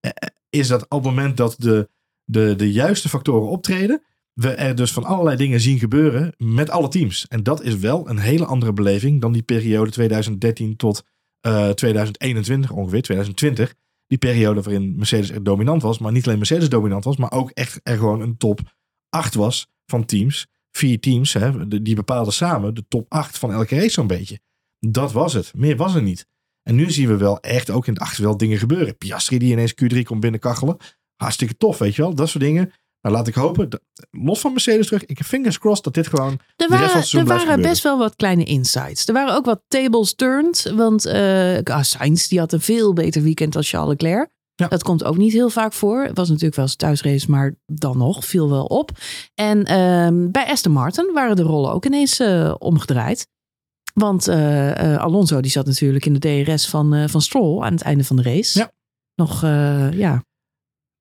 eh, is dat op het moment dat de, de, de juiste factoren optreden, we er dus van allerlei dingen zien gebeuren met alle teams. En dat is wel een hele andere beleving dan die periode 2013 tot uh, 2021 ongeveer, 2020. Die periode waarin Mercedes er dominant was, maar niet alleen Mercedes dominant was, maar ook echt er gewoon een top 8 was van teams. Vier teams, hè, die bepaalden samen de top 8 van elke race zo'n beetje. Dat was het. Meer was er niet. En nu zien we wel echt ook in het achterveld dingen gebeuren. Piastri die ineens Q3 komt binnenkachelen. Hartstikke tof, weet je wel. Dat soort dingen. Nou, laat ik hopen, los van Mercedes terug, ik heb fingers crossed dat dit gewoon er waren, Er waren best wel wat kleine insights. Er waren ook wat tables turned, want uh, Sainz die had een veel beter weekend dan Charles Leclerc. Ja. Dat komt ook niet heel vaak voor. Het was natuurlijk wel eens thuisrace, maar dan nog viel wel op. En uh, bij Aston Martin waren de rollen ook ineens uh, omgedraaid. Want uh, Alonso die zat natuurlijk in de DRS van, van Stroll aan het einde van de race. Ja. Nog, ja,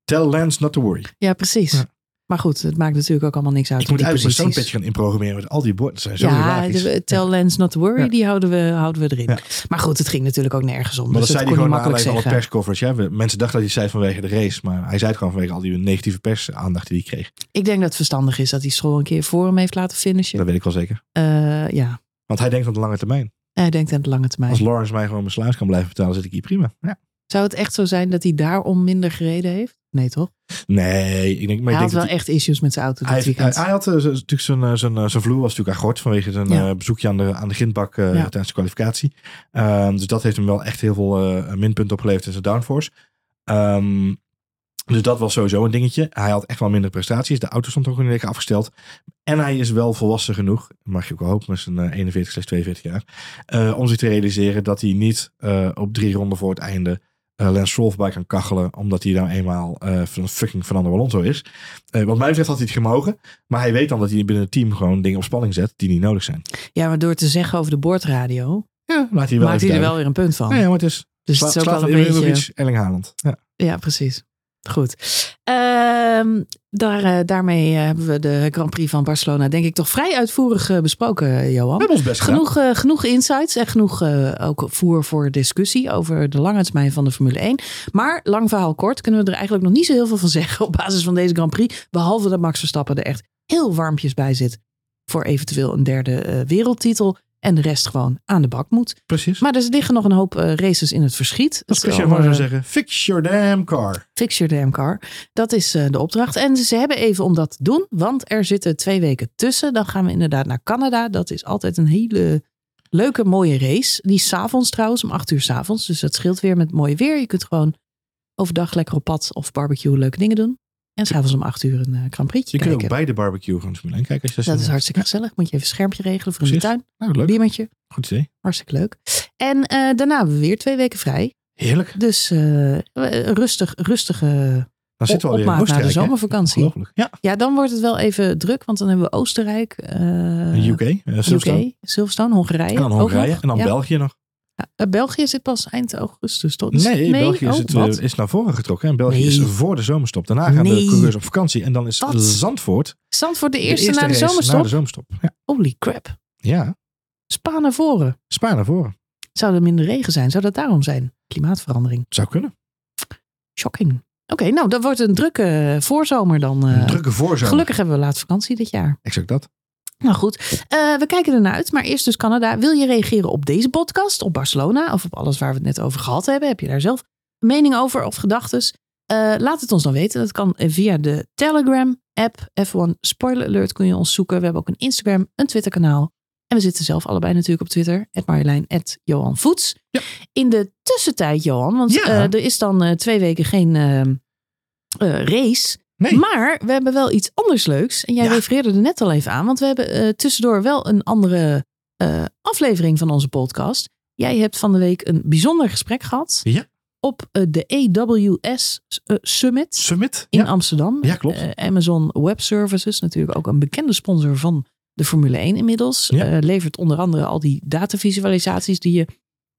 Tell Lance not to worry. Ja, precies. Ja. Maar goed, het maakt natuurlijk ook allemaal niks uit. Ik moet eigenlijk zo'n petje gaan inprogrammeren met al die borden. zijn zo ja, de, tell Lens not to worry, die houden we, houden we erin. Maar goed, het ging natuurlijk ook nergens om. Maar dus dat zei hij gewoon makkelijk alle perscoverage. Ja, mensen dachten dat hij zei vanwege de race. Maar hij zei het gewoon vanwege al die negatieve persaandacht die hij kreeg. Ik denk dat het verstandig is dat hij Stroll een keer voor hem heeft laten finishen. Dat weet ik wel zeker. Uh, ja. Want hij denkt aan de lange termijn. Hij denkt aan de lange termijn. Als Lawrence mij gewoon mijn sluis kan blijven betalen, zit ik hier prima. Ja. Zou het echt zo zijn dat hij daarom minder gereden heeft? Nee, toch? Nee, ik denk, maar hij ik had wel echt issues met zijn auto. Hij, hij, hij, had uh, natuurlijk zijn, uh, zijn, uh, zijn vloer was natuurlijk agort vanwege zijn ja. bezoekje aan de, aan de grindbak ja. tijdens de kwalificatie. Um, dus dat heeft hem wel echt heel veel minpunten opgeleverd in zijn downforce. Um, dus dat was sowieso een dingetje. Hij had echt wel minder prestaties. De auto stond ook een week afgesteld. En hij is wel volwassen genoeg, mag je ook wel hopen met zijn 41 42 jaar, om zich te realiseren dat hij niet op drie ronden voor het einde uh, Lance Stroll bij kan kachelen. Omdat hij nou eenmaal uh, van fucking Fernando Alonso is. Uh, wat mij betreft had hij het gemogen. Maar hij weet dan dat hij binnen het team gewoon dingen op spanning zet die niet nodig zijn. Ja, maar door te zeggen over de boordradio. Ja, laat hij wel maakt hij er wel weer een punt van. Ja, maar het is. Dus het is ook wel een beetje. Erling Haaland. Ja. ja, precies. Goed. Uh, daar, uh, daarmee uh, hebben we de Grand Prix van Barcelona denk ik toch vrij uitvoerig uh, besproken, Johan. We ons best genoeg, genoeg insights en genoeg ook voer voor discussie over de lange termijn van de Formule 1. Maar lang verhaal kort kunnen we er eigenlijk nog niet zo heel veel van [laughs] zeggen op basis van deze Grand Prix. Behalve dat Max Verstappen er echt heel warmpjes bij zit voor eventueel een derde wereldtitel en de rest gewoon aan de bak moet. Precies. Maar er liggen nog een hoop uh, races in het verschiet. Dat is je maar zou zeggen, fix your damn car. Fix your damn car. Dat is uh, de opdracht. En ze hebben even om dat te doen, want er zitten twee weken tussen. Dan gaan we inderdaad naar Canada. Dat is altijd een hele leuke, mooie race. Die is s'avonds trouwens, om acht uur s'avonds. Dus dat scheelt weer met mooi weer. Je kunt gewoon overdag lekker op pad of barbecue leuke dingen doen. En s'avonds om acht uur een uh, Grand Prix. Je kunt ook bij de barbecue gaan spelen. Kijk, als je dat is hartstikke gezellig. Moet je even een schermpje regelen voor in de tuin. Nou, leuk. Biermetje. Goed idee. Hartstikke leuk. En uh, daarna hebben we weer twee weken vrij. Heerlijk. Dus uh, rustig, rustige dan zitten we alweer naar de zomervakantie. Ja. ja, dan wordt het wel even druk, want dan hebben we Oostenrijk, uh, UK, uh, Silverstone. UK, Silverstone, Hongarije. En dan Hongarije en dan ja. België nog. Ja, België zit pas eind augustus tot. Nee, nee, België is, het, uh, is naar voren getrokken. En België nee. is voor de zomerstop. Daarna gaan nee. de coureurs op vakantie. En dan is? Zandvoort. Zandvoort de eerste, de eerste na, de zomerstop? na de zomerstop. Ja. Holy crap. Ja. Spa naar voren. Spa naar voren. Zou er minder regen zijn? Zou dat daarom zijn? Klimaatverandering. Zou kunnen. Shocking. Oké, okay, nou, dat wordt een drukke voorzomer dan. Een drukke voorzomer. Gelukkig hebben we laat vakantie dit jaar. Exact dat. Nou goed, uh, we kijken ernaar uit. Maar eerst dus Canada. Wil je reageren op deze podcast, op Barcelona of op alles waar we het net over gehad hebben? Heb je daar zelf mening over of gedachten? Uh, laat het ons dan weten. Dat kan via de Telegram app. F1 Spoiler Alert kun je ons zoeken. We hebben ook een Instagram, een Twitter kanaal. En we zitten zelf allebei natuurlijk op Twitter. Marjolein, Johan Voets. Ja. In de tussentijd, Johan, want ja. uh, er is dan twee weken geen uh, race. Nee. Maar we hebben wel iets anders leuks. En jij ja. refereerde er net al even aan. Want we hebben tussendoor wel een andere aflevering van onze podcast. Jij hebt van de week een bijzonder gesprek gehad. Ja. Op de AWS Summit. Summit. In Amsterdam. Ja, klopt. Amazon Web Services. Natuurlijk ook een bekende sponsor van de Formule 1 inmiddels. Ja. Levert onder andere al die datavisualisaties die je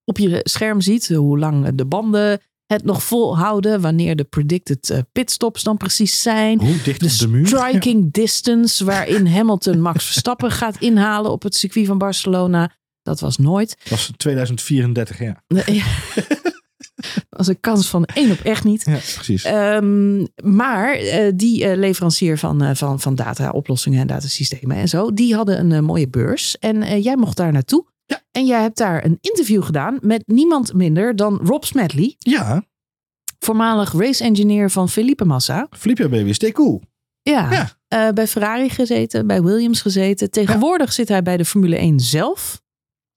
op je scherm ziet. Hoe lang de banden het nog volhouden wanneer de predicted eh, pitstops dan precies zijn. Hoe dicht De op de muur? striking [laughs] distance waarin Hamilton [laughs] Max Verstappen gaat inhalen op het circuit van Barcelona. Dat was nooit. Dat was 2034, ja. Nee, [laughs] ja. Dat was een kans van één op echt niet. Ja, precies. Ehm, maar eh, die eh, leverancier van, van, van data-oplossingen en datasystemen en zo, die hadden een mooie beurs. En jij mocht daar naartoe. Ja. En jij hebt daar een interview gedaan met niemand minder dan Rob Smedley, ja, voormalig race engineer van Felipe Massa. Flipja baby, stay cool. Ja, Ja. eh, bij Ferrari gezeten, bij Williams gezeten. Tegenwoordig zit hij bij de Formule 1 zelf.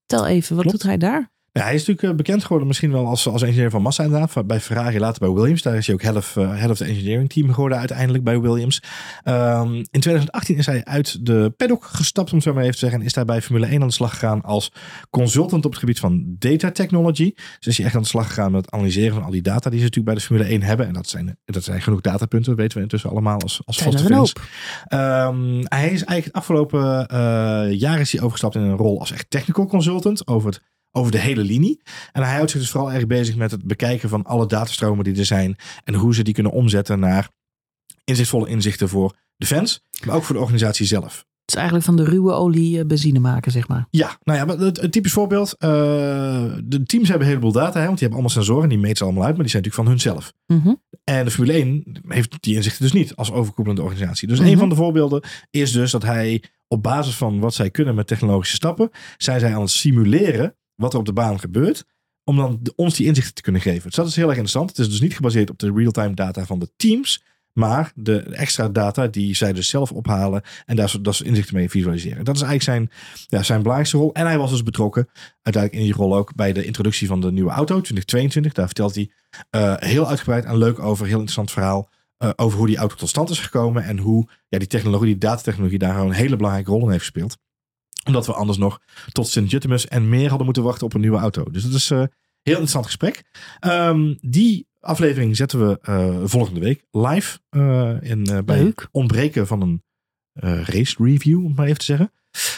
Tel even, wat Klopt. doet hij daar? Ja, hij is natuurlijk eh, bekend geworden misschien wel als, als engineer van Massa inderdaad. Bij Ferrari, later bij Williams. Daar is hij ook head of, eh, head of the engineering team geworden uiteindelijk bij Williams. Ehm, in 2018 is hij uit de paddock gestapt, om het zo maar even te zeggen. En is daar bij Formule 1 aan de slag gegaan als consultant op het gebied van data technology. Dus is hij echt aan de slag gegaan met het analyseren van al die data die ze natuurlijk bij de Formule 1 hebben. En dat zijn, dat zijn genoeg datapunten, dat weten we intussen allemaal als, als vaste fans. hoop. Ehm, hij is eigenlijk het afgelopen eh, jaar is hij overgestapt in een rol als echt technical consultant over, het, over de hele linie. En hij houdt zich dus vooral erg bezig met het bekijken van alle datastromen die er zijn en hoe ze die kunnen omzetten naar inzichtvolle inzichten voor de fans, maar ook voor de organisatie zelf. Het is eigenlijk van de ruwe olie eh, benzine maken, zeg maar. Ja, nou ja, maar het typisch voorbeeld. eh, de teams hebben een heleboel data, hè, want die hebben allemaal sensoren, die meten ze allemaal uit, maar die zijn natuurlijk van hunzelf. Mhm. En de Formule 1 heeft die inzichten dus niet als overkoepelende organisatie. Dus Mhm. een van de voorbeelden is dus dat hij op basis van wat zij kunnen met technologische stappen, zijn zij aan het simuleren wat er op de baan gebeurt, om dan ons die inzichten te kunnen geven. Dus dat is heel erg interessant. Het is dus niet gebaseerd op de real-time data van de teams, maar de extra data die zij dus zelf ophalen en daar, dat inzichten mee visualiseren. Dat is eigenlijk zijn, ja, zijn belangrijkste rol. En hij was dus betrokken, uiteindelijk in die rol ook, bij de introductie van de nieuwe auto 2022. Daar vertelt hij eh, heel uitgebreid en leuk over, heel interessant verhaal. eh, over hoe die auto tot stand is gekomen en hoe ja, die technologie, die datatechnologie, daar een hele belangrijke rol in heeft gespeeld. Omdat we anders nog tot Sint-Jutemus en meer hadden moeten wachten op een nieuwe auto. Dus dat is een heel interessant gesprek. Ehm, die aflevering zetten we eh, volgende week live eh, in, eh, bij ontbreken van een eh, race review, om het maar even te zeggen.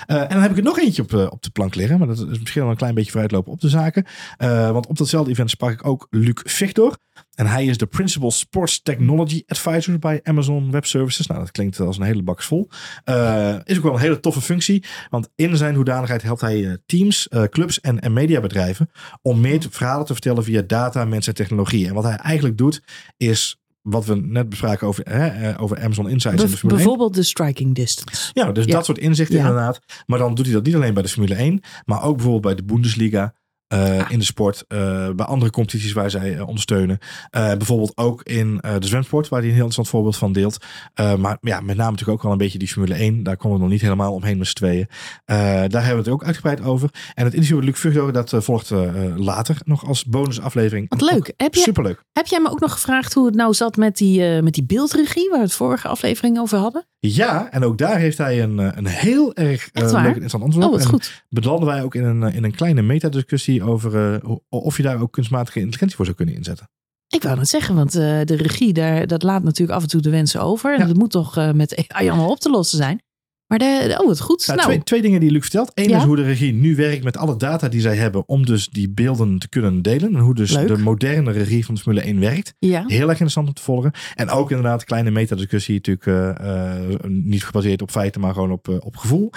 Eh, en dan heb ik er nog eentje op, eh, op de plank liggen. Maar dat is misschien wel een klein beetje vooruitlopen op de zaken. Eh, want op datzelfde event sprak ik ook Luc Victor. En hij is de Principal Sports Technology Advisor bij Amazon Web Services. Nou, dat klinkt als een hele bak vol. Eh, is ook wel een hele toffe functie. Want in zijn hoedanigheid helpt hij eh, teams, eh, clubs en, en mediabedrijven om meer te- verhalen te vertellen via data, mensen en technologie. En wat hij eigenlijk doet, is wat we net bespraken over, hè, over Amazon Insights en de Formule 1. bijvoorbeeld de striking distance. Ja, dus Ja. dat soort inzichten Ja. inderdaad. Maar dan doet hij dat niet alleen bij de Formule 1, maar ook bijvoorbeeld bij de Bundesliga. Eh, Ah. In de sport, eh, bij andere competities waar zij eh, ondersteunen. Bijvoorbeeld ook in de zwemsport, waar hij een heel interessant voorbeeld van deelt. Maar ja, met name natuurlijk ook wel een beetje die Formule 1. Daar komen we nog niet helemaal omheen met z'n tweeën. Daar hebben we het ook uitgebreid over. En het interview met Luc Vugdo, dat volgt later nog als bonusaflevering. Wat leuk. Heb je, Superleuk. heb jij me ook nog gevraagd hoe het nou zat met die, met die beeldregie, waar we het vorige aflevering over hadden? Ja, en ook daar heeft hij een, eh, een heel erg waar? leuk en interessant antwoord Oh, op. wat En goed. belanden wij ook in een, eh, in een kleine metadiscussie over of je daar ook kunstmatige intelligentie voor zou kunnen inzetten. Ik wou net zeggen, want de regie, daar, dat laat natuurlijk af en toe de wensen over. En Ja. dat moet toch met [laughs] AI allemaal op te lossen zijn. Maar de, oh, wat goed. Nou, Nou, twee, twee dingen die Luc vertelt. Eén Ja. is hoe de regie nu werkt met alle data die zij hebben om dus die beelden te kunnen delen. En hoe dus Leuk. de moderne regie van de Formule 1 werkt. ja. Heel erg interessant om te volgen. En ook inderdaad kleine metadiscussie, natuurlijk eh, eh, niet gebaseerd op feiten, maar gewoon op, eh, op gevoel.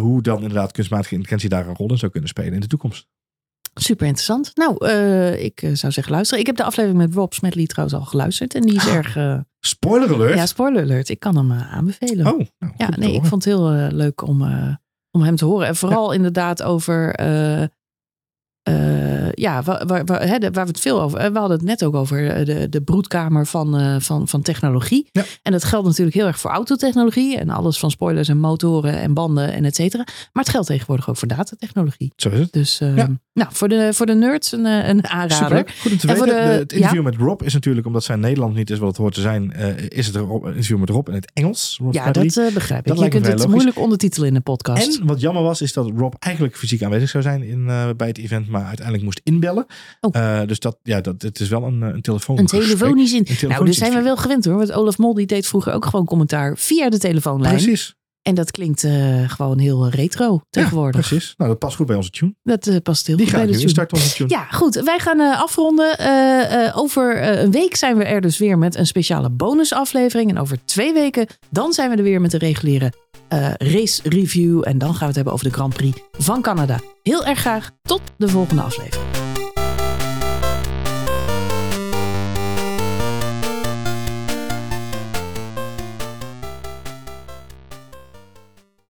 Hoe dan inderdaad kunstmatige intelligentie daar een rol in zou kunnen spelen in de toekomst. Super interessant. Nou, ik zou zeggen luisteren. Ik heb de aflevering met Rob Smedley trouwens al geluisterd. En die is Ah, erg... Spoiler alert! ja, spoiler alert. Ik kan hem eh, aanbevelen. Oh, nou, ja, nee, ik vond het heel eh, leuk om, eh, om hem te horen. En vooral inderdaad over... eh, ja, waar, waar, waar, hè, de- waar we het veel over... eh, We hadden het net ook over eh, de, de broedkamer van, van, van technologie. Ja. En dat geldt natuurlijk heel erg voor autotechnologie. En alles van spoilers en motoren en banden en et cetera. Maar het geldt tegenwoordig ook voor datatechnologie. Zo is het. Dus Ja. nou, voor, de, voor de nerds een, een aanrader. Goed om te En weten. voor de- De- het interview met Rob is natuurlijk, omdat zijn Nederland niet is wat het hoort te zijn, is het een interview met Rob in het Engels. Rob Ja, Bradley. dat begrijp ik. Dat je kunt het logisch. moeilijk ondertitelen in een podcast. En wat jammer was, is dat Rob eigenlijk fysiek aanwezig zou zijn in, bij het event, maar uiteindelijk moest inbellen. Oh. Eh, dus dat, ja, dat, het is wel een, eh, een telefoon. een telefonisch in. telefonisch Nou, daar zijn we wel gewend hoor. Want Olaf Mol die deed vroeger ook gewoon commentaar via de telefoonlijn. Precies. En dat klinkt eh, gewoon heel retro tegenwoordig. Ja, precies. Nou, dat past goed bij onze tune. Dat eh, past heel Die goed bij de tune. start onze tune. Ja, goed. Wij gaan eh, afronden. Eh, eh, over eh, een week zijn we er dus weer met een speciale bonusaflevering. En over twee weken dan zijn we er weer met de reguliere eh, race review. En dan gaan we het hebben over de Grand Prix van Canada. Heel erg graag. Tot de volgende aflevering.